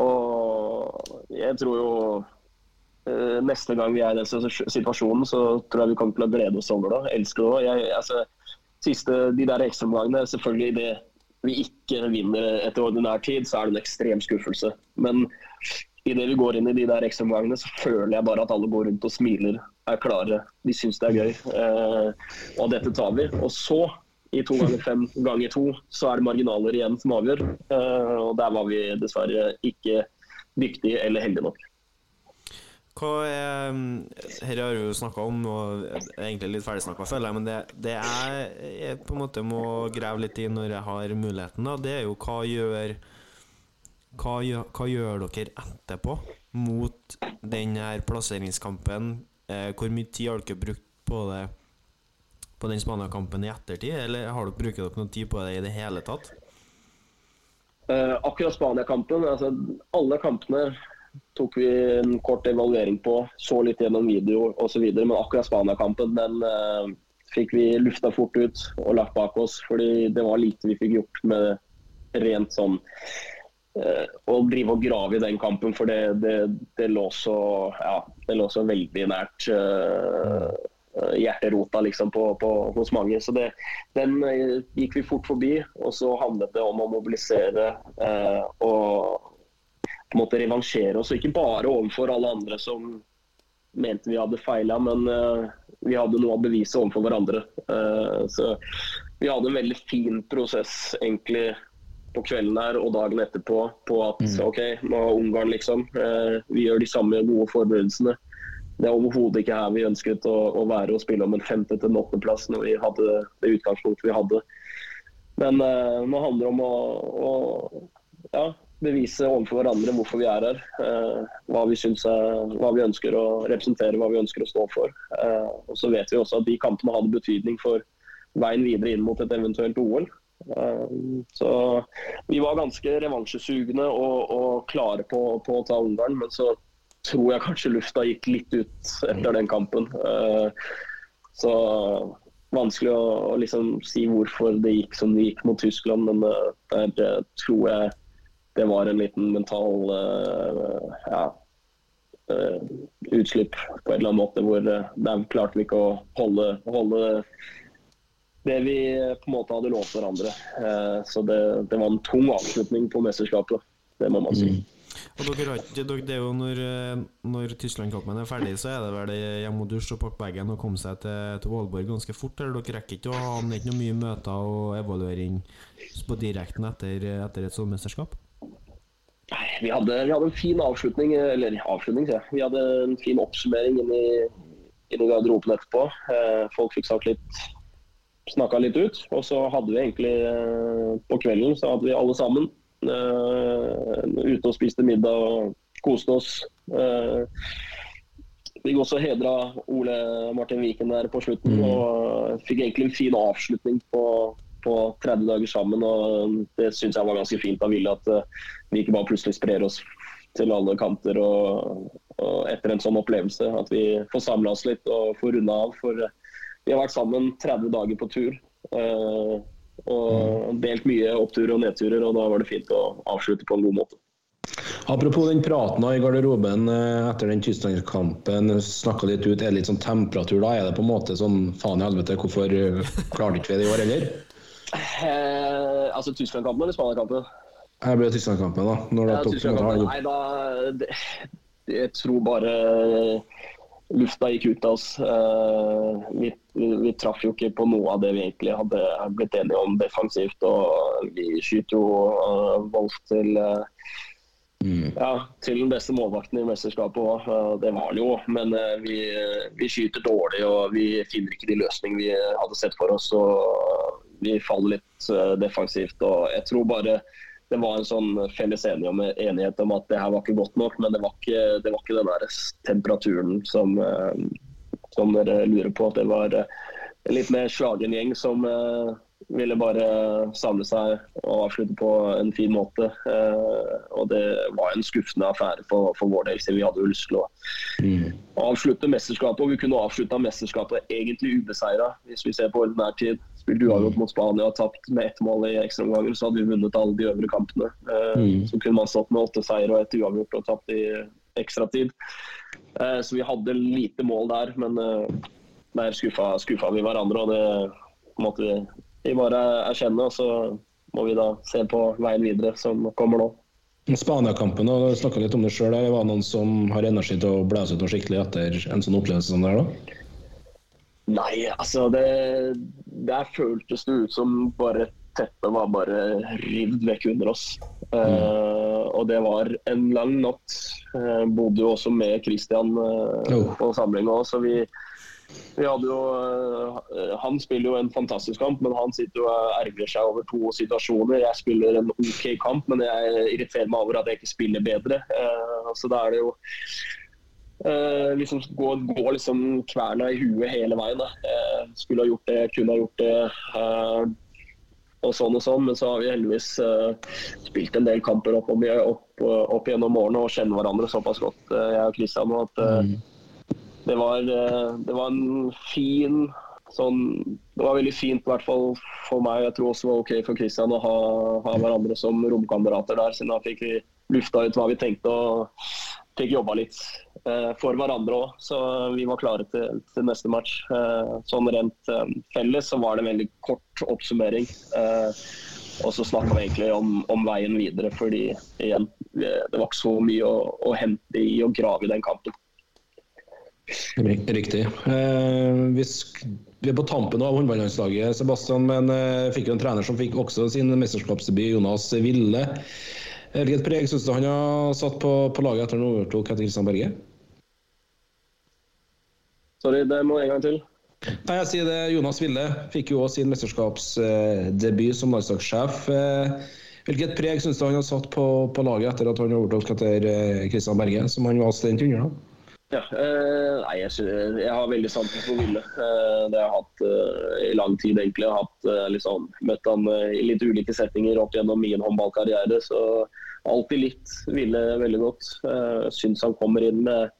og jeg tror jo eh, neste gang vi er i den situasjonen, så tror jeg vi kommer til å glede oss over det. Elsker det. òg. altså, siste, de der ekstraomgangene, selvfølgelig det vi ikke vinner etter ordinær tid, så er det en ekstrem skuffelse. Men idet vi går inn i de der ekstraomgangene, så føler jeg bare at alle går rundt og smiler, er klare. De syns det er gøy. Eh, og dette tar vi. Og så, i to ganger fem ganger to, så er det marginaler igjen som avgjør. Eh, og der var vi dessverre ikke dyktige eller heldige nok. Hva er Her har vi jo snakka om, og er egentlig litt ferdigsnakka, føler jeg, men det, det jeg, jeg på en måte må grave litt i når jeg har muligheten, da, det er jo hva gjør hva gjør, hva gjør dere etterpå mot den her plasseringskampen? Eh, hvor mye tid har dere brukt på det på den Spania-kampen i ettertid, eller har dere bruker dere noe tid på det i det hele tatt? Eh, akkurat Spania-kampen, altså alle kampene tok vi en kort evaluering på, så litt gjennom video osv. Men akkurat Spania-kampen den eh, fikk vi lufta fort ut og lagt bak oss. Fordi det var lite vi fikk gjort med rent sånn eh, Å drive og grave i den kampen, for det, det, det, lå, så, ja, det lå så veldig nært uh, hjerterota liksom, på, på, hos mange. Så det, den uh, gikk vi fort forbi. Og så handlet det om å mobilisere eh, og på en måte revansjere oss, og ikke bare overfor alle andre som mente vi hadde feila, men eh, vi hadde noe å bevise overfor hverandre. Eh, så vi hadde en veldig fin prosess egentlig på kvelden her og dagen etterpå på at mm. OK, nå er Ungarn liksom uh, Vi gjør de samme gode forberedelsene. Det er overhodet ikke her vi ønsket å, å være og spille om en femte- til åttendeplass når vi hadde det utgangspunktet vi hadde. Men nå handler det om å, å ja, bevise overfor hverandre hvorfor vi er her. Eh, hva, vi er, hva vi ønsker å representere, hva vi ønsker å stå for. Eh, og Så vet vi også at de kampene hadde betydning for veien videre inn mot et eventuelt OL. Eh, så vi var ganske revansjesugne og, og klare på, på, å ta Ungarn, men så tror jeg kanskje lufta gikk litt ut etter den kampen. Så vanskelig å, å liksom si hvorfor det gikk som det gikk mot Tyskland, men der tror jeg det var en liten mental uh, ja, utslipp på en eller annen måte hvor de klarte ikke å holde, holde, det vi på en måte hadde lovt hverandre. så det, det, var en tung avslutning på mesterskapet, det må man si. Mm. Og dere, dere, det er jo Når, når Tyskland-kampen er ferdig, så er det vel hjem og dusj og pakke bagen og komme seg til, til Aalborg ganske fort? Eller dere rekker ikke å ha ikke noe mye møter og evaluering på direkten etter, etter et sånt mesterskap? Vi hadde, vi hadde, en fin avslutning, eller avslutning, sier jeg. Vi hadde en fin oppsummering inni, i, inn i garderoben etterpå. Eh, folk fikk sagt litt snakka litt ut. Og så hadde vi egentlig eh, på kvelden så hadde vi alle sammen eh, ute og spiste middag og koste oss. Vi fikk også hedra Ole Martin Viken der på slutten, mm. og fikk egentlig en fin avslutning på, på 30 dager sammen. og Det syns jeg var ganske fint av Ville, at uh, vi ikke bare plutselig sprer oss til alle kanter og, og etter en sånn opplevelse. At vi får samla oss litt og får runda av. For vi har vært sammen 30 dager på tur. Uh, og delt mye oppturer og nedturer, og da var det fint å avslutte på en god måte. Apropos den praten i garderoben etter den tysklandskampen. snakka litt ut, er det litt sånn temperatur da? Er det på en måte sånn faen i helvete, hvorfor klarte ikke vi det i år, heller? Eh, altså Tyskland-kampen eller Spania-kampen? Jeg ble Tyskland-kampen, da. Når ja, Tyskland Nei, da det, Jeg tror bare lufta gikk ut av oss. Vi, vi, vi, traff jo ikke på noe av det vi egentlig hadde blitt enige om defensivt. Og vi skyter jo uh, Wolf til uh, mm. ja, til den beste målvakten i mesterskapet òg. Det var han jo. Men vi, vi, skyter dårlig og vi finner ikke de løsningene vi hadde sett for oss. Og vi faller litt defensivt. og Jeg tror bare det var en sånn felles enighet om at det her var ikke godt nok, men det var ikke, det var ikke den der temperaturen som, uh, som dere lurer på. Det var uh, en litt mer slagen gjeng som ville bare samle seg og avslutte på en fin måte. Eh, og det var en skuffende affære for, for vår del, siden vi hadde lyst til å mm. avslutte mesterskapet. Og vi kunne avslutta mesterskapet egentlig ubeseira, hvis vi ser på ordinær tid. Spilt uavgjort mot Spania og tapt med ett mål i ekstraomganger, så hadde vi vunnet alle de øvre kampene. Eh, mm. Så kunne man stått med åtte seier og ett uavgjort og tapt i ekstratid. Eh, så vi hadde lite mål der, men eh, der skuffa, skuffa vi hverandre. og det måtte vi vi bare erkjenne, og så må vi da se på veien videre som kommer nå. Spania-kampen, du snakka litt om det sjøl. Var det noen som har energi til å blæse ut noe skikkelig etter en sånn opplevelse som det her, da? Nei, altså det Der føltes det ut som bare teppet var bare rivd vekk under oss. Mm. Uh, og det var en lang natt. Uh, bodde jo også med Christian uh, oh. på samlinga òg, så vi vi hadde jo, Han spiller jo en fantastisk kamp, men han sitter og ergrer seg over to situasjoner. Jeg spiller en OK kamp, men jeg irriterer meg over at jeg ikke spiller bedre. Så da er det jo uh, liksom gå, gå liksom kverna i huet hele veien. Uh, skulle ha gjort det, kunne ha gjort det. og sånn og sånn, Men så har vi heldigvis spilt en del kamper opp, opp, opp, gjennom årene og kjenner hverandre såpass godt, jeg og Kristian. at mm det var, eh, det var en fin sånn, det var veldig fint, i hvert fall for meg. Jeg tror også det var OK for Kristian å ha, ha hverandre som romkamerater der, siden da fikk vi lufta ut hva vi tenkte og fikk jobba litt eh, for hverandre òg. Så vi var klare til, til neste match. Eh, sånn rent eh, felles så var det en veldig kort oppsummering. Og så snakka vi egentlig om, om, veien videre, fordi igjen, det var ikke så mye å, å hente i å grave i den kampen. Riktig. Eh, vi, vi, er på tampen av håndballandslaget, Sebastian, men eh, fikk jo en trener som fikk også sin mesterskapsdebut, Jonas Ville. Hvilket preg syns du han har satt på, på laget etter han overtok etter Kristian Berge? Sorry, det må en gang til. Nei, jeg sier det, Jonas Ville fikk jo også sin mesterskapsdebut som landslagssjef. Eh, hvilket preg syns du han har satt på, på, laget etter at han overtok etter Kristian Berge, som han var student under? da? Ja, eh, nei, jeg, jeg, har veldig sansen for Ville. Eh, det har jeg hatt eh, i lang tid, egentlig. Jeg har hatt, liksom, møtt han eh, i litt ulike settinger opp gjennom min håndballkarriere. Så alltid litt Ville veldig godt. Eh, Syns han kommer inn med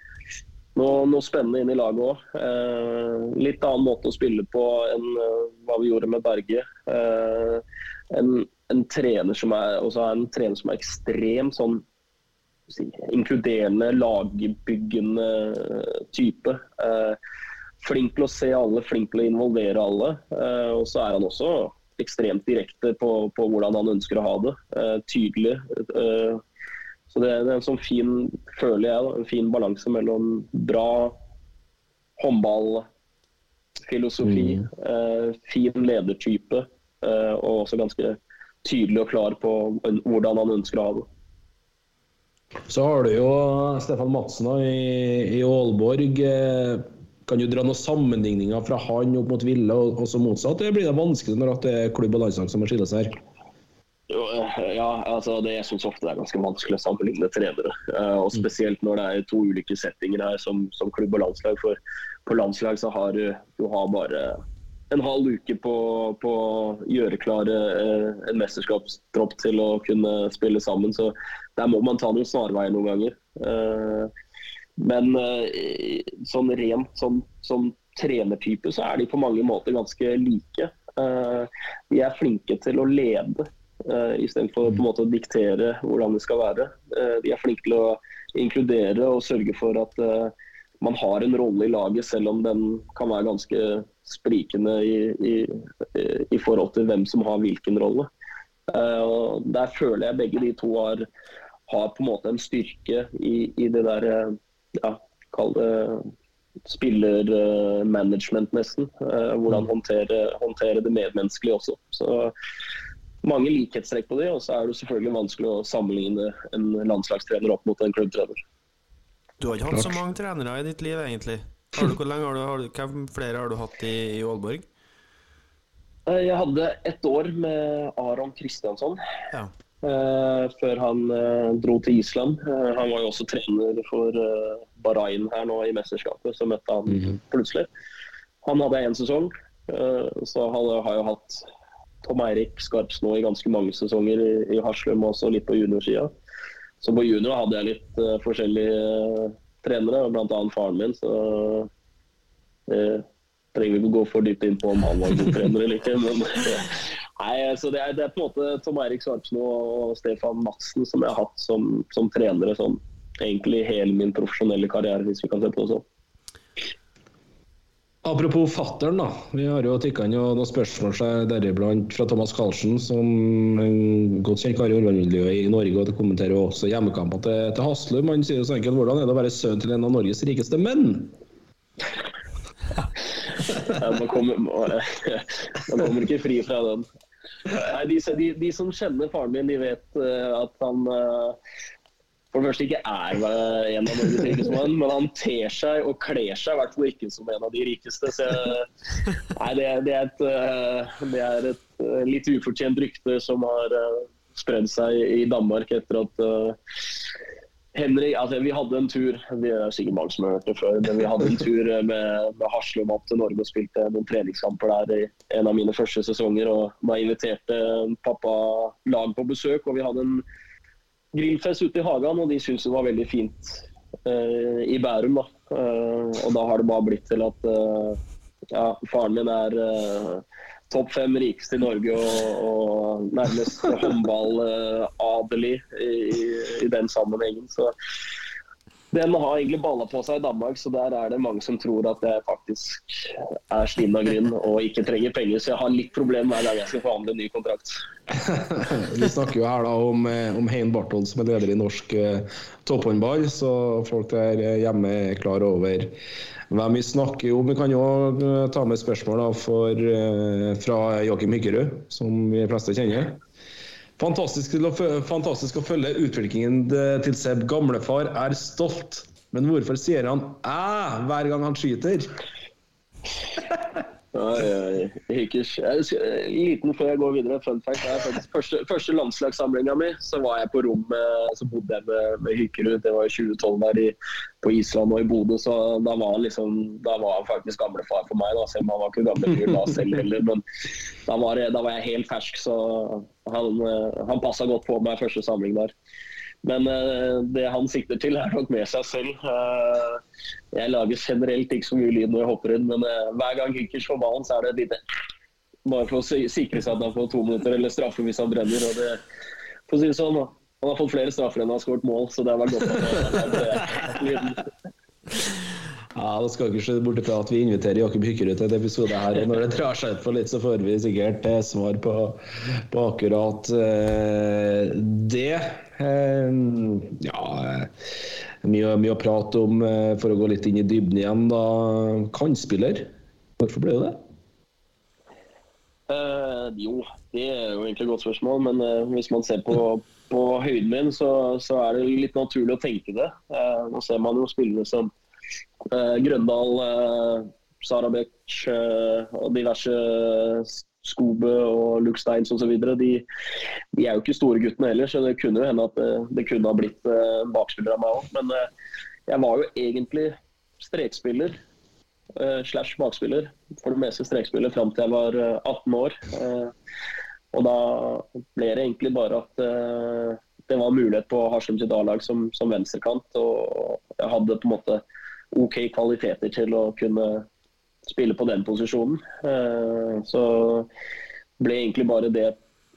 noe, noe spennende inn i laget òg. Litt annen måte å spille på enn hva vi gjorde med Berge. En, en, trener som er, også er en trener som er ekstremt sånn inkluderende, lagbyggende type. Eh, flink til å se alle, flink til å involvere alle. Eh, og så er han også ekstremt direkte på, på hvordan han ønsker å ha det. Eh, tydelig. så det, er en sånn fin, føler jeg, en fin balanse mellom bra håndball, filosofi, eh, fin ledertype, og også ganske tydelig og klar på hvordan han ønsker å ha det. Så har du jo Stefan Madsen i, i Aalborg. Eh, kan du dra noen sammenligninger fra han opp mot Ville, og, og så motsatt? Det blir det vanskelig når det er klubb og landslag som må skille seg her? Jo, eh, ja, altså det jeg syns ofte det er ganske vanskelig å sammenligne trenere. Og Spesielt når det er to ulike settinger her som, som klubb og landslag. For på landslag så har du, du har bare en halv uke på, på å gjøre klar eh, en mesterskapstropp til å kunne spille sammen. Så der må man ta noen snarveier noen ganger. Eh, men eh, sånn rent som, som trenertype så er de på mange måter ganske like. De er flinke til å lede istedenfor på en måte å diktere hvordan det skal være. De er flinke til å inkludere og sørge for at man har en rolle i laget, selv om den kan være ganske sprikende i, i, i forhold til hvem som har hvilken rolle. Uh, der føler jeg begge de to har, har på en måte en styrke i, i det der ja, kall det spillermanagement, nesten. Uh, hvordan mm. håndtere, håndtere, det medmenneskelige også. Så mange likhetstrekk på det, og så er det selvfølgelig vanskelig å sammenligne en landslagstrener opp mot en klubbtrener. Du har ikke hatt så mange trenere i ditt liv, egentlig. Du, hvor lenge har du, har hvem flere har du hatt i, i Aalborg? Eh, jeg hadde ett år med Aron Kristiansson. Ja. Uh, før han uh, dro til Island. Uh, han var jo også trener for Bahrain her nå i mesterskapet, så møtte han mm -hmm. plutselig. Han hadde én sesong, så hadde, har jeg hatt Tom Eirik Skarps nå i ganske mange sesonger i, i Haslum, også litt på juniorsida. Så på junior hadde jeg litt uh, forskjellige uh, trenere, bl.a. faren min. Så uh, trenger vi ikke gå for dypt inn på om han var god trener eller ikke. Men nei, så det er, det er, på en måte Tom Eirik Svartsmo og Stefan Madsen som jeg har hatt som, som trenere sånn, egentlig hele min profesjonelle karriere, hvis vi kan se på det sånn. Apropos fattern, da. Vi har jo tikka inn noen spørsmål deriblant fra Thomas Karlsen, som en godt kjent kar i håndballmiljøet i Norge, og det kommenterer også hjemmekampene til, til Haslum. Han sier jo så enkelt hvordan er det å være sønn til en av Norges rikeste menn? man, kommer, man kommer ikke fri fra den. Nei, de, de, de, som kjenner faren min, de vet uh, at han uh, for det første ikke er en av Norges rikeste menn, men han ter seg og kler seg i hvert fall ikke som en av de rikeste. Så nei, det, det, er et, eh, det, er et, eh, litt ufortjent rykte som har eh, spredd seg i Danmark etter at Henrik, altså Vi hadde en tur vi er sikkert mange som har hørt det før, men vi hadde en tur med, med Haslum opp til Norge og spilte noen treningskamper der i en av mine første sesonger. og Da inviterte pappa lag på besøk, og vi hadde en grillfest ute i hagen, og de syntes det var veldig fint uh, i Bærum. Da. Uh, og da har det bare blitt til at uh, ja, faren min er topp fem rikeste i Norge og, og nærmest håndballadelig i, i, i den sammenhengen. Så den har egentlig balla på seg i Danmark, så der er det mange som tror at jeg faktisk er stinn og grunn og ikke trenger penger. Så jeg har litt problem hver gang jeg skal forhandle ny kontrakt. Vi snakker jo her da om, eh, om Hein Barthold som er leder i norsk eh, topphåndball, så folk der hjemme er klar over hvem vi snakker om. Vi kan jo eh, ta med spørsmål da for, eh, fra Joakim Hyggerud, som vi fleste kjenner. Fantastisk, fantastisk, å følge utviklingen til Seb. Gamlefar er stolt, men hvorfor sier han 'æ' hver gang han skyter? Oi, Hikkers. Liten før jeg går videre. Fun fact er faktisk første, første landslagssamlinga mi, så var jeg på rommet, så bodde jeg med, med Hykkerud. Det var i 2012 der i, på Island og i Bodø, så da var, liksom, da var han faktisk gamlefar for meg. Da, selv om han var ikke gamle fyr da selv heller. Men da var, da var, jeg helt fersk, så han, han passa godt på meg første samling der. Men uh, det han sikter til, er nok med seg selv. Uh, jeg lager generelt ikke så mye lyd når jeg hopper inn, men uh, hver gang Hinkers får ballen, så er det et lite Bare for å sikre seg at han får to minutter eller straffe hvis han brenner. Og det, for å si det sånn, Han har fått flere straffer enn han har skåret mål, så det har vært godt. At det, det, ja, Da skal vi ikke se bort fra at vi inviterer Jakob Hykkerud til en episode her. og Når det drar seg ut for litt, så får vi sikkert eh, svar på, på akkurat uh, det. Uh, ja mye, mye, å prate om uh, for å gå litt inn i dybden igjen. da. Kantspiller, hvorfor ble det det? Jo, det er jo egentlig et godt spørsmål. Men hvis man ser på, på høyden min, så, så, er det litt naturlig å tenke det. Uh, nå ser man jo spillere som Grøndal, uh, Sarabek uh, og diverse Skobe og Luksteins osv. De, de er jo ikke store guttene heller, så det kunne jo hende at det kunne ha blitt en bakspiller av meg òg. Men jeg var jo egentlig strekspiller slash bakspiller. For det meste strekspiller fram til jeg var 18 år. og da ble det egentlig bare at det var mulighet på Haslum sitt A-lag som, som venstrekant. Og jeg hadde på en måte OK kvaliteter til å kunne spille på den posisjonen. Eh, så ble egentlig bare det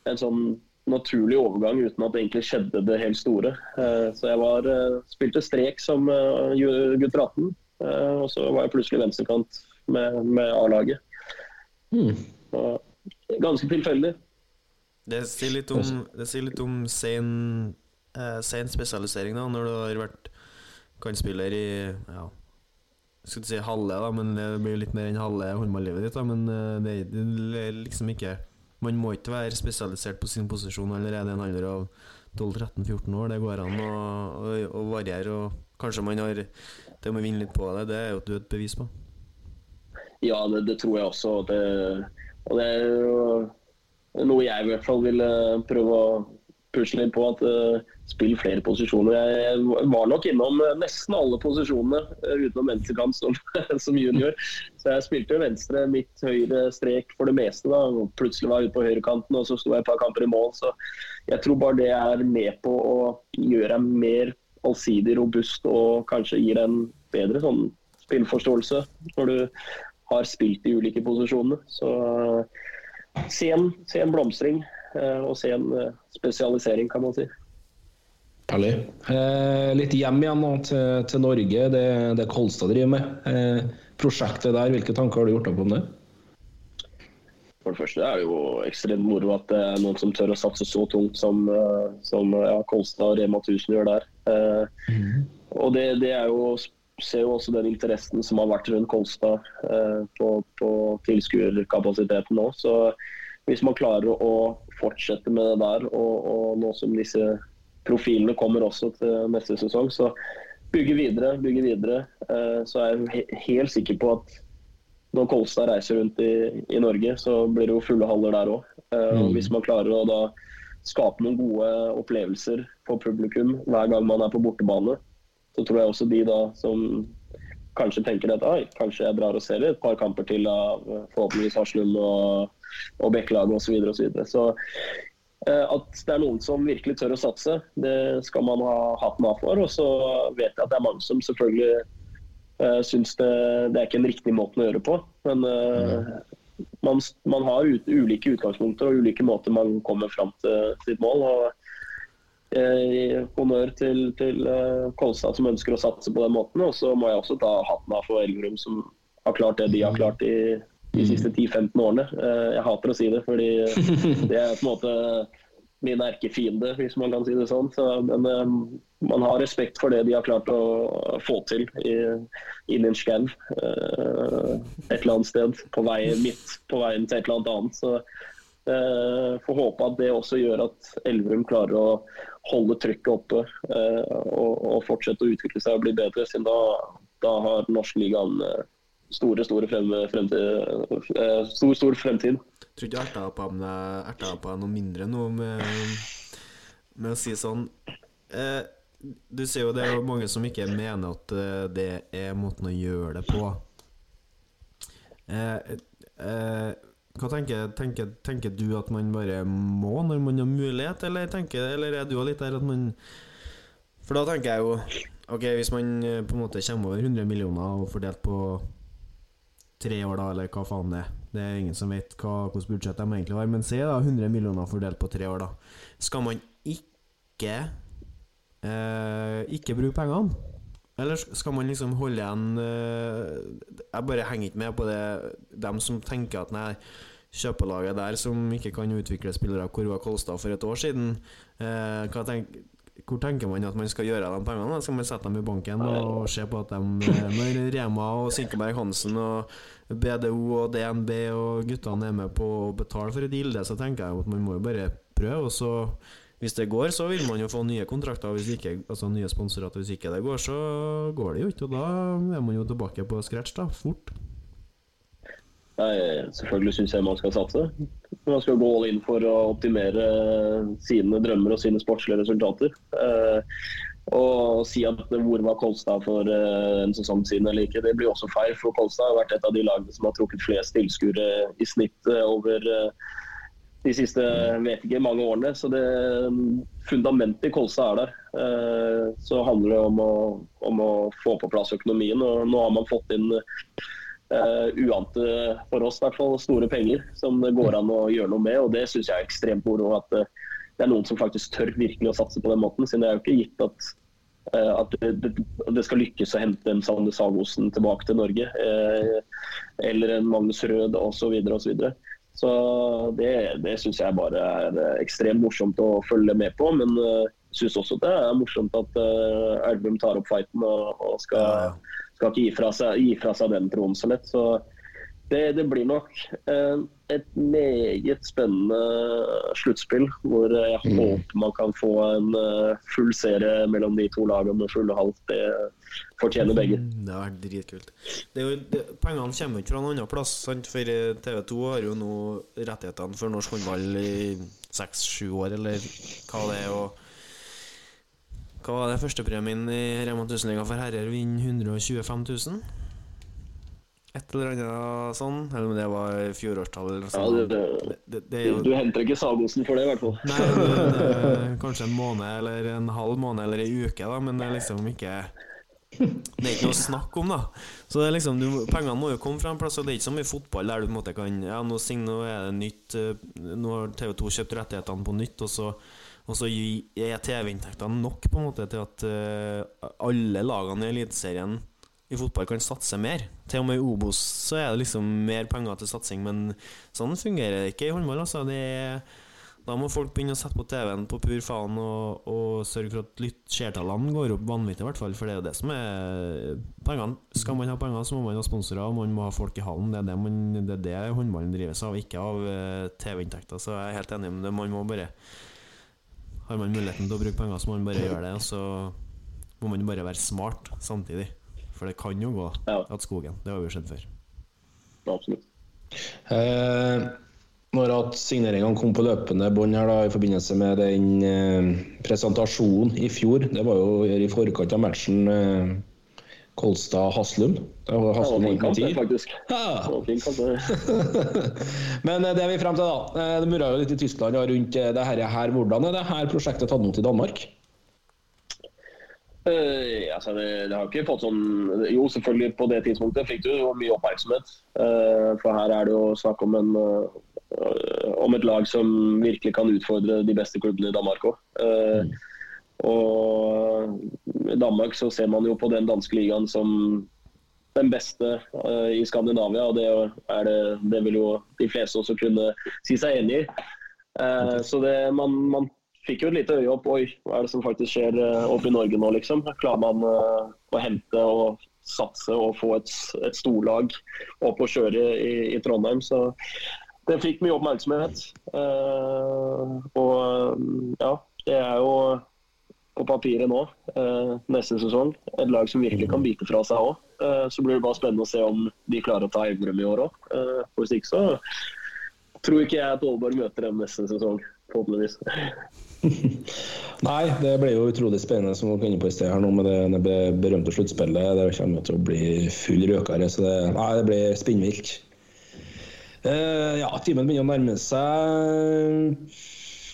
en sånn naturlig overgang uten at det egentlig skjedde det helt store. Eh, så jeg var, eh, spilte strek som gutt 18, og så var jeg plutselig venstrekant med, med A-laget. Mm. Ganske tilfeldig. Det sier litt om, det sier litt om sen, eh, sen spesialisering, da, når du har vært kantspiller i ja, skal ikke si halve, da, men det blir litt mer enn halve håndballivet ditt. Da, men eh, det, er liksom ikke Man må ikke være spesialisert på sin posisjon allerede en alder av 12-13-14 år. Det går an å, å, å, variere, og kanskje man har det med å vinne litt på det. Det er jo et bevis på. Ja, det, det tror jeg også. Det, og det er jo noe jeg i hvert fall vil prøve å pusle på at uh, spill flere posisjoner. Jeg var nok innom uh, nesten alle posisjonene uh, utenom venstrekant som, som, junior. Så jeg spilte venstre, midt, høyre strek for det meste. da, og Plutselig var jeg ute på høyrekanten, og så sto jeg et par kamper i mål. Så jeg tror bare det er med på å gjøre deg mer allsidig robust og kanskje gir deg en bedre sånn spillforståelse når du har spilt i ulike posisjoner. Så se se en blomstring. Eh, og se en eh, spesialisering, kan man si. Herlig. Eh, litt hjem igjen nå til, til Norge. Det, det Kolstad driver med. Eh, prosjektet der, hvilke tanker har du gjort opp om det? For det første er det jo ekstremt moro at det er noen som tør å satse så tungt som, eh, som ja, Kolstad og Rema 1000 gjør der. Eh, mm. Og det, det, er jo ser jo også den interessen som har vært rundt Kolstad eh, på, på tilskuerkapasiteten nå. Så hvis man klarer å fortsette med det der, og, og nå som disse profilene kommer også til neste sesong, så bygge videre, bygge videre. Eh, så er jeg helt sikker på at når Kolstad reiser rundt i, i Norge, så blir det jo fulle haller der òg. Eh, mm. Hvis man klarer å da skape noen gode opplevelser for publikum hver gang man er på bortebane, så tror jeg også de da som kanskje tenker at kanskje jeg drar og ser et par kamper til av forhåpentligvis Haslum og og Bekkelaget osv. Så, videre, og så, så eh, at det er noen som virkelig tør å satse, det skal man ha hatten av for. Og så vet jeg at det er mange som selvfølgelig Jeg syns det, det er ikke en riktig måte å gjøre på. Men eh, man, man har ut, ulike utgangspunkter og ulike måter man kommer fram til sitt mål. og eh, Honnør til, til eh, Kolstad som ønsker å satse på den måten. Og så må jeg også ta hatten av for Elverum som har klart det de har klart i de siste 10-15 årene. Eh, Jeg hater å si det, fordi det er på en måte min erkefiende, hvis man kan si det sånn. Så, men eh, man har respekt for det de har klart å få til i, inni en skau et eller annet sted på veien midt på veien til et eller annet annet. Så eh, får håpe at det også gjør at Elverum klarer å holde trykket oppe eh, og, og fortsette å utvikle seg og bli bedre, siden da, da har norsk ligaen en store, store frem, fremtid, eh, stor, stor fremtid. Tror ikke jeg erta på deg noe mindre nå med, med å si sånn eh, Du ser jo det er mange som ikke mener at eh, det er måten å gjøre det på. Eh, eh, hva tenker, tenker, tenker du at man bare må når man har mulighet, eller, tenker, eller er du litt der at man For da tenker jeg jo Ok, hvis man eh, på en måte kommer over 100 millioner og fordelt på tre år, da, eller hva faen det er. Det er ingen som vet hva, hvilket budsjett de egentlig har. Men se da, 100 millioner fordelt på tre år, da. Skal man ikke eh, ikke bruke pengene? Eller skal man liksom holde igjen eh, Jeg bare henger ikke med på det dem som tenker at nei, kjøpelaget der som ikke kan utvikle spillere, hvor var Kolstad for et år siden? Eh, hva tenk, hvor tenker man at man skal gjøre av de pengene? Skal man sette dem i banken og se på at de eh, Når Rema og Sinkeberg Hansen og BDO og DNB og guttene er med på å betale for et gilde, så tenker jeg at man må jo bare prøve. Og så, hvis det går, så vil man jo få nye kontrakter, hvis ikke, altså nye sponsorater. Hvis ikke det går, så går det jo ikke. Og da er man jo tilbake på scratch, da. Fort. Nei, selvfølgelig syns jeg man skal satse. Man skal gå all in for å optimere sine drømmer og sine sportslige resultater. Eh, og si at hvor var Kolstad for eh, en sesong siden eller ikke, det blir også feil. For Kolstad har vært et av de lagene som har trukket flest tilskuere i snitt eh, over eh, de siste vet ikke, mange årene. Så det fundamentet i Kolstad er der. Eh, Så handler det om å, om å få på plass økonomien. og Nå har man fått inn uh, uante, for oss i hvert fall, store penger som det går an å gjøre noe med. og Det syns jeg er ekstremt moro. At eh, det er noen som faktisk tør virkelig å satse på den måten. siden det er jo ikke gitt at, at det, skal lykkes å hente en Sander Sagosen tilbake til Norge. eller en Magnus Rød osv. Så, det, det syns jeg bare er eh, ekstremt morsomt å følge med på. Men uh, syns også det er morsomt at uh, Elverum tar opp fighten og, og skal, skal ikke gi fra, seg, gi fra seg den troen så lett. Så det, det blir nok eh, et meget spennende sluttspill, hvor jeg håper man kan få en eh, full serie mellom de to lagene med fulle halv. Det fortjener begge. Mm, Det har vært dritkult. Det er jo, det, pengene kommer ikke fra noen annen plass, sant? for TV 2 har jo nå rettighetene for norsk håndball i seks-sju år, eller hva det er. og hva var det førstepremien i Rema 1000-liga for herrer? Vinne 125 000? Et eller annet sånn? Eller om det var fjorårstall eller noe Ja, sånt. det, det, det, jo Du henter ikke Sagosen for det, i hvert fall. Nei, kanskje en måned eller en halv måned eller ei uke, da, men det er liksom ikke Det er ikke noe å snakke om, da. Så det er liksom, du, Pengene må jo komme fra en plass, og det er ikke som i fotball der du på en måte kan Ja, nå, nå er det nytt eh, Nå har TV2 kjøpt rettighetene på nytt, og så, og så er TV-inntektene nok på en måte til at eh, alle lagene i Eliteserien i fotball kan satse mer. Til og med i Obos så er det liksom mer penger til satsing, men sånn fungerer det ikke i håndball. Altså. Det er, da må folk begynne å sette på TV-en på pur faen og, og sørge for at seertallene går opp vanvittig, i hvert fall. For det er jo det som er pengene. Skal man ha penger, så må man ha sponsorer, og man må ha folk i hallen. Det er det, man, det, er det håndballen drives av, ikke av eh, TV-inntekter. Så jeg er helt enig med det. Man må bare Har man muligheten til å bruke penger, så må man bare gjøre det. Og så må man bare være smart samtidig. For det kan jo gå Ja. at skogen. Det har vi jo sett før. Absolutt. Eh, når at signeringene kom på løpende bånd her da, i forbindelse med den eh, presentasjonen i fjor, det var jo i forkant av matchen eh, Kolstad-Haslum. Det var Haslum fin med det, 10. faktisk. Det var fin kamp, det. Men eh, det er vi frem til, da. Eh, Det murra jo litt i Tyskland og rundt eh, det her. Hvordan er det her prosjektet tatt imot i Danmark? Eh, altså det, det har ikke fått sånn Jo, selvfølgelig på det tidspunktet fikk du jo mye oppmerksomhet. Uh, for her er det jo snakk om, en, uh, om et lag som virkelig kan utfordre de beste klubbene i Danmark òg. Og i Danmark så ser man jo på den danske ligaen som den beste i Skandinavia. og det, er det, det vil jo de fleste også kunne si seg enig i. Eh, så det, man, man fikk jo et lite øye opp. Oi, hva er det som faktisk skjer eh, oppe i Norge nå, liksom? Klarer man uh, å hente og satse og få et, et storlag opp og kjøre i, i, Trondheim? Så det fikk mye oppmerksomhet. Uh, og ja, det er jo på papiret nå, neste sesong, et lag som virkelig kan bite fra seg òg. så blir det bare spennende å se om de klarer å ta Elverum i år òg. hvis ikke så tror ikke jeg at Aalborg møter dem neste sesong, forhåpentligvis. Nei, det ble jo utrolig spennende som dere er inne på i sted her nå med det, berømte sluttspillet. Det kommer til å bli full røkere, så det, nei, det blir spinnvilt. Uh, ja, timen begynner å nærme seg.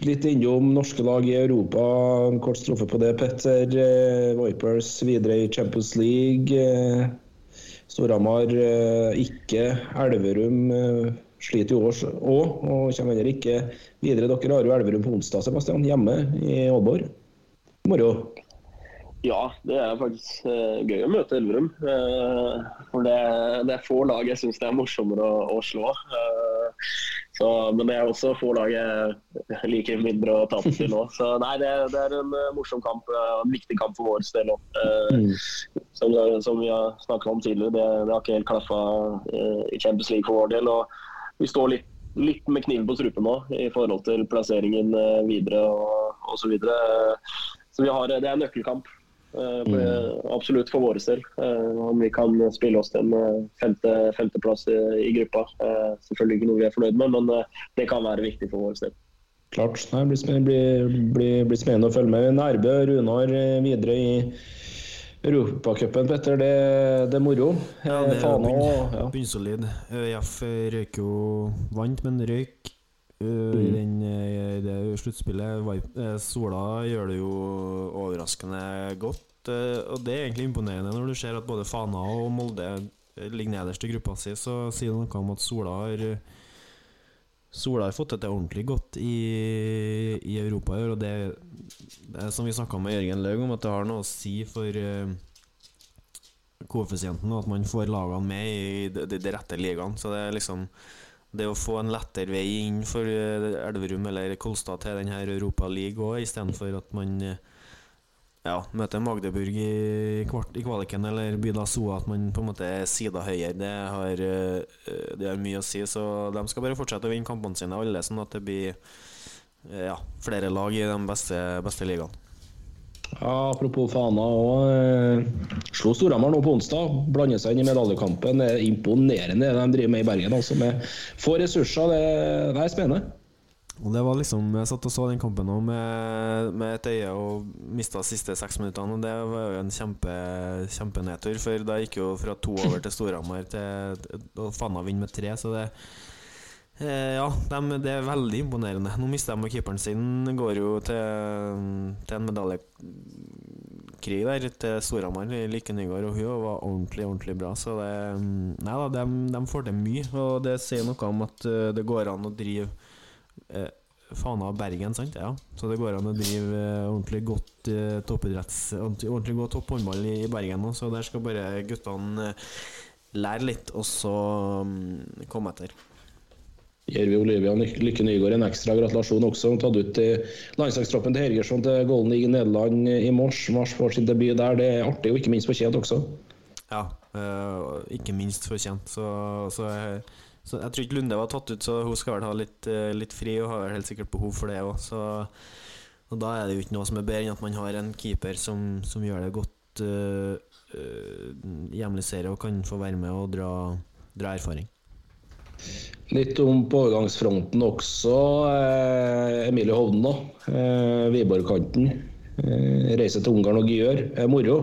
Litt innom norske lag i Europa. En kort strofe på det, Petter. Uh, Vipers videre i Champions League. Uh, Storhamar ikke. Elverum sliter jo òg, og kommer heller ikke videre. Dere har jo Elverum på onsdag, Sebastian, hjemme i Aalborg. Moro? Ja, det er faktisk uh, gøy å møte Elverum. Uh, for det, det, er få lag jeg syns det er morsommere å, å slå. Uh, så, men det er også få lag jeg liker mindre å tape til nå. Så nei, det, det er en morsom kamp, en viktig kamp for vår del òg. Mm. Som, som, vi har snakket om tidligere, det, det har ikke helt klaffa i Champions League for vår del. og vi står litt, litt med kniven på strupen nå i forhold til plasseringen eh, videre og osv. Så, så vi har, det er nøkkelkamp. Uh, mm. Absolutt for våre del. Uh, om vi kan spille oss til en femte, femteplass i, i gruppa. Selvfølgelig ikke noe vi er fornøyd med, men det kan være viktig for vår del. Klart. Det blir, blir, blir, blir, spennende å følge med. Nærbø Runar videre i Europacupen, Petter, det, det, er moro. Ja, det er bunn, bunnsolid. ØIF røyk jo Vant, men røyk mm. i den, det sluttspillet. Sola gjør det jo overraskende godt. og det er egentlig imponerende når du ser at både Fana og Molde ligger nederst i gruppa si. Så sier det noe om at Sola har Sola har fått det til ordentlig godt i, i Europa i år. Og det, det er som vi snakka med Jørgen Laug om, at det har noe å si for uh, koeffisienten, at man får lagene med i de, de, de rette ligaene. Så det er liksom det å få en lettere vei inn for uh, Elverum eller Kolstad til denne Europa League òg, istedenfor at man uh, ja, møter Magdeburg i, kvart, i kvaliken eller Byda Soa, at man på en måte er sida høyere, det har, eh, det har, mye å si. Så de skal bare fortsette å vinne kampene sine, alle, sånn at det blir eh, ja, flere lag i de beste, beste ligaene. Ja, apropos Fana òg. Eh, slo Storhamar nå på onsdag. Blander seg inn i medaljekampen. Det er imponerende det de driver med i Bergen. Altså med få ressurser. Det, det er spennende. Og det var liksom Jeg satt og så den kampen nå med, med et øye og mista de siste seks minuttene. Og det var jo en kjempe kjempenedtur, for da gikk jo fra to over til Storhamar til Og Fana vinner med tre, så det eh, Ja, de, det er veldig imponerende. Nå mister de keeperen sin, går jo til, til en medaljekrig der til Storhamar, Lykke Nygaard, og hun var ordentlig, ordentlig bra. Så det Nei da, de, de får til mye, og det sier noe om at eh, det går an å drive eh, Fana Bergen, sant? Ja. Så det går an å drive eh, ordentlig godt eh, toppidretts Ordentlig godt topphåndball i, i Bergen nå, så der skal bare guttene eh, lære litt, og så um, komme etter. Gir vi Olivia Lykke Nygaard en ekstra gratulasjon også. Hun tatt ut i landslagstroppen til Hergersson til Golden League i Nederland i mars. Mars får sin debut der. Det er artig og ikke minst fortjent også. Ja, øh, ikke minst fortjent. Så, så jeg så jeg tror ikke Lunde var tatt ut, så hun skal vel ha litt, eh, litt fri og har vel helt sikkert behov for det òg. Og da er det jo ikke noe som er bedre enn at man har en keeper som, som gjør det godt uh, uh, hjemlig serie og kan få være med og dra, dra erfaring. Litt om på overgangsfronten også. Eh, Emilie Hovden, da. Eh, Viborg-kanten. Eh, reiser til Ungarn og gjør. Eh, moro.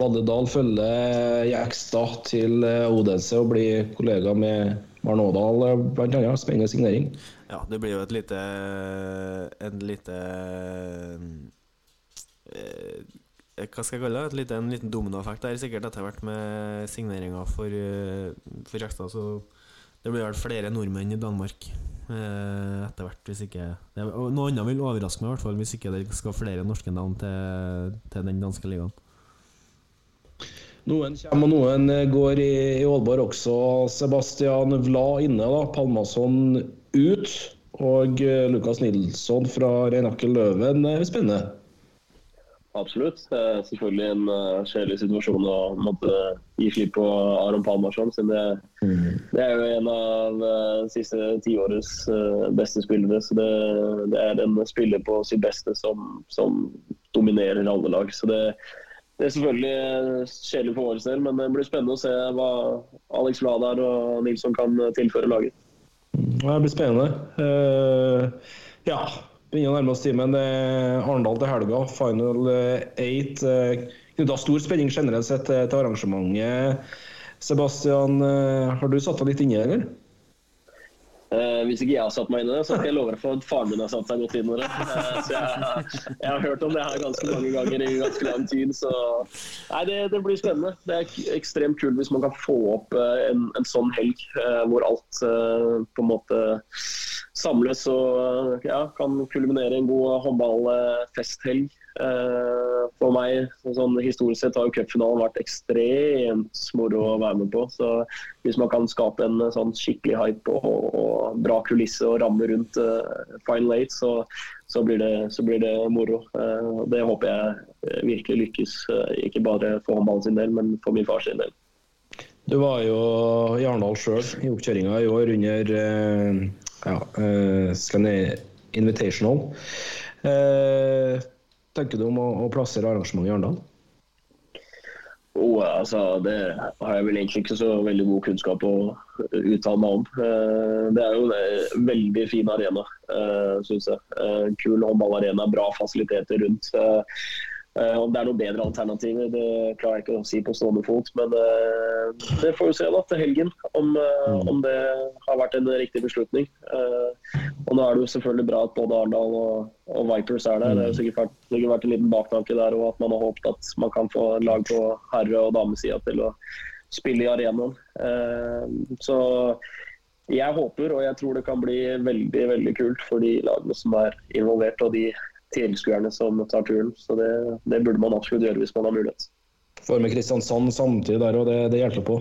Valle Dahl følger Jekstad til Odense og blir kollega med Marnådal bl.a. Spennende signering. Ja, det blir jo et lite En lite eh, hva skal jeg kalle det? Et lite, en liten dominoeffekt der, sikkert etter hvert med signeringer for, eh, for Rekstad. Så det blir vel flere nordmenn i Danmark eh, etter hvert, hvis ikke Noe annet vil overraske meg, i hvert fall hvis ikke det skal flere norske navn til, til den danske ligaen. Noen kommer og noen eh, går i, i Aalborg også. Sebastian Vla inne, da. Palmason ut. Og eh, Lukas Nilsson fra Reinakel Løven. er Spennende. Absolutt. Det er selvfølgelig en uh, kjedelig situasjon å måtte gi slipp på Aron Palmarsson. Siden det, det er jo en av uh, siste tiårets uh, beste spillere. Så det, det er en spiller på sitt beste som, som dominerer alle lag. Så det, det er selvfølgelig kjedelig for vår del, men det blir spennende å se hva Alex Vladar og Nilsson kan tilføre laget. Det blir spennende. Uh, ja, begynner å nærme oss timen. Det er Arendal til helga, final eh, eight. Knytta stor spenning generelt sett til arrangementet. Sebastian, eh, har du satt deg litt inni, eller? Eh, hvis ikke jeg har satt meg inn i det, så skal jeg love deg for at faren min har satt seg godt inn i det. Uh, så jeg, jeg har hørt om det her ganske mange ganger i ganske lang tid. Så nei, det, det blir spennende. Det er ekstremt kult hvis man kan få opp eh, en, en sånn helg hvor alt på en måte samles og ja, kan kulminere en god håndballfesthelg. Eh, for meg, sånn historisk sett, har jo cupfinalen vært ekstremt moro å være med på. Så hvis man kan skape en eh, sånn skikkelig hype og, og bra kulisse og ramme rundt uh, Final Eight, så, så, blir det, så blir det moro. Uh, det håper jeg virkelig lykkes, uh, ikke bare for håndballen sin del, men for min fars del. Du var jo i Arendal sjøl i oppkjøringa i år under uh, ja, Invitational. Eh, tenker du om å, å plassere arrangementet i Arendal? Oh, altså, det har jeg vel egentlig ikke så veldig god kunnskap å uttale meg om. Eh, Det er jo en veldig fin arena, syns jeg. Eh, Kul håndballarena, bra fasiliteter rundt. Eh, Om det er noen bedre alternativer, det klarer jeg ikke å si på stående fot. Men eh, det får vi se da til helgen, om, eh, om det har vært en riktig beslutning. Og nå er det jo selvfølgelig bra at både Arendal og, og Vipers er der. Det har jo sikkert vært, sikkert vært en liten baktanke der, og at man har håpet at man kan få lag på herre- og damesida til å spille i arenaen. Så jeg håper, og jeg tror det kan bli veldig veldig kult for de lagene som er involvert, og de tilskuerne som tar turen. Så det, det burde man absolutt gjøre hvis man har mulighet. Får med Kristiansand samtidig der, og det, det hjelper på.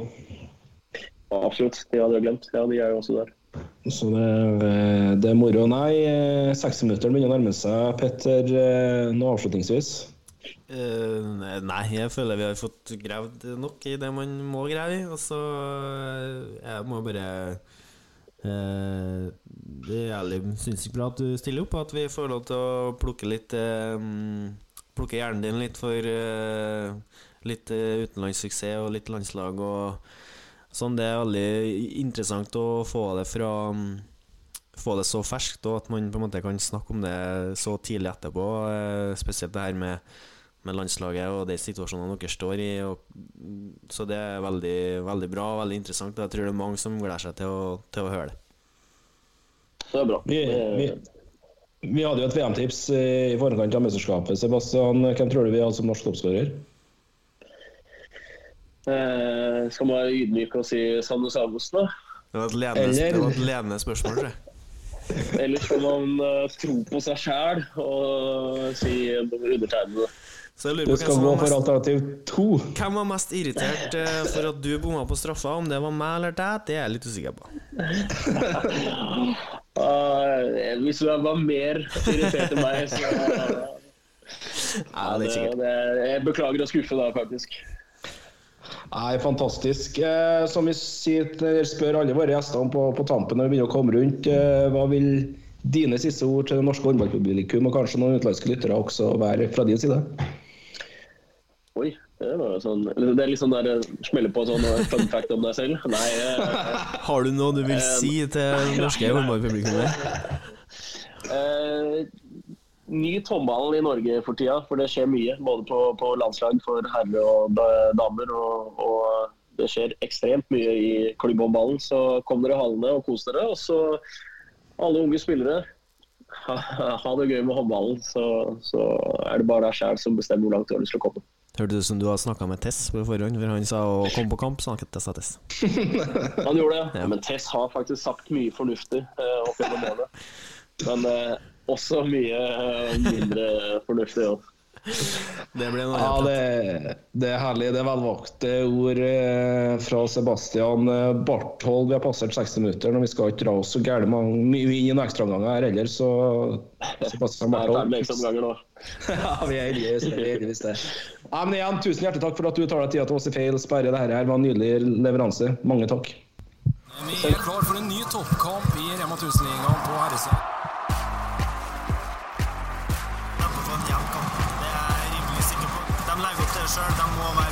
Absolutt. De hadde jeg glemt. Ja, de er jo også der. Så det, eh, det er moro. Nei, eh, 60 minutter begynner å nærme seg. Petter, noe nå avslutningsvis. Uh, nei, jeg føler vi har fått gravd nok i det man må grave i. Og så eh, jeg må bare eh, Det er jævlig sinnssykt bra at du stiller opp, at vi får lov til å plukke litt eh, Plukke hjernen din litt for eh, litt eh, utenlandssuksess og litt landslag og sånn. Det er veldig interessant å få det fra få det så ferskt, og at man på en måte kan snakke om det så tidlig etterpå. eh, Spesielt det her med, med landslaget og de situasjonene dere står i. Og, så det er veldig, veldig bra og veldig interessant. Og jeg tror det er mange som gleder seg til å, til å høre det. Det er bra. Vi, vi, vi hadde jo et VM-tips i forkant av mesterskapet. Sebastian, hvem tror du vi har som norsk toppskårer? Eh, skal man være ydmyk og si Sanne Agosten, da? Det var et ledende, Eller- det var et ledende spørsmål, tror jeg. Eller skal man uh, tro på seg sjæl og si undertegnede? Så jeg lurer Du på hvem skal som gå for mest, alternativ to. hvem var mest irritert eh, for at du bomma på straffa. Om det var meg eller deg, det er jeg litt usikker på. uh, hvis du var mer irritert enn meg, så Ja, det er ikke sikkert. det, Jeg beklager å skuffe deg, faktisk. Nei, fantastisk. Eh, som vi sier, spør alle våre gjester om på, på tampen når vi begynner å komme rundt, eh, hva vil dine siste ord til det norske håndballpublikum og kanskje noen utenlandske lyttere også være fra din side? Oi, det var jo sånn Det er sånn der eh, smelle på sånn eh, fun fact om deg selv. Nei, eh, Har du noe du vil si til det norske håndballpublikummet? Eh, Nyt håndballen i Norge for tida, for det skjer mye. Både på, på landslag for herre og damer. Og, og det skjer ekstremt mye i klubbhåndballen. Så kom dere hallene og kos dere. Og så alle unge spillere. ha, ha det gøy med håndballen, så, så er det bare deg sjæl som bestemmer hvor langt du har lyst til å komme. Hørtes ut som du har snakka med Tess på forhånd, for han sa å komme på kamp, snakket Tess sa Tess. Han gjorde det, men Tess har faktisk sagt mye fornuftig eh, opp gjennom året. Men eh, også mye eh, mindre fornuftig. Ja. Det ble noe Ja, det, det er herlig. Det er velvalgte ord eh, fra Sebastian eh, Barthold. Vi har passert 60 minutter, når vi skal ikke dra oss så gærent mange mye inn i ekstraomganger her heller, så Sebastian Det er Barthold ekstraomganger nå. Ja, vi er heldigvis det. Vi er heldigvis det. Ja, men igjen, tusen hjertelig takk for at du tar deg tida til oss i feil sperre. Dette her var en nydelig leveranse. Mange takk. Vi er klar for en ny toppkamp i Rema 1000-ligaen på herresida. De får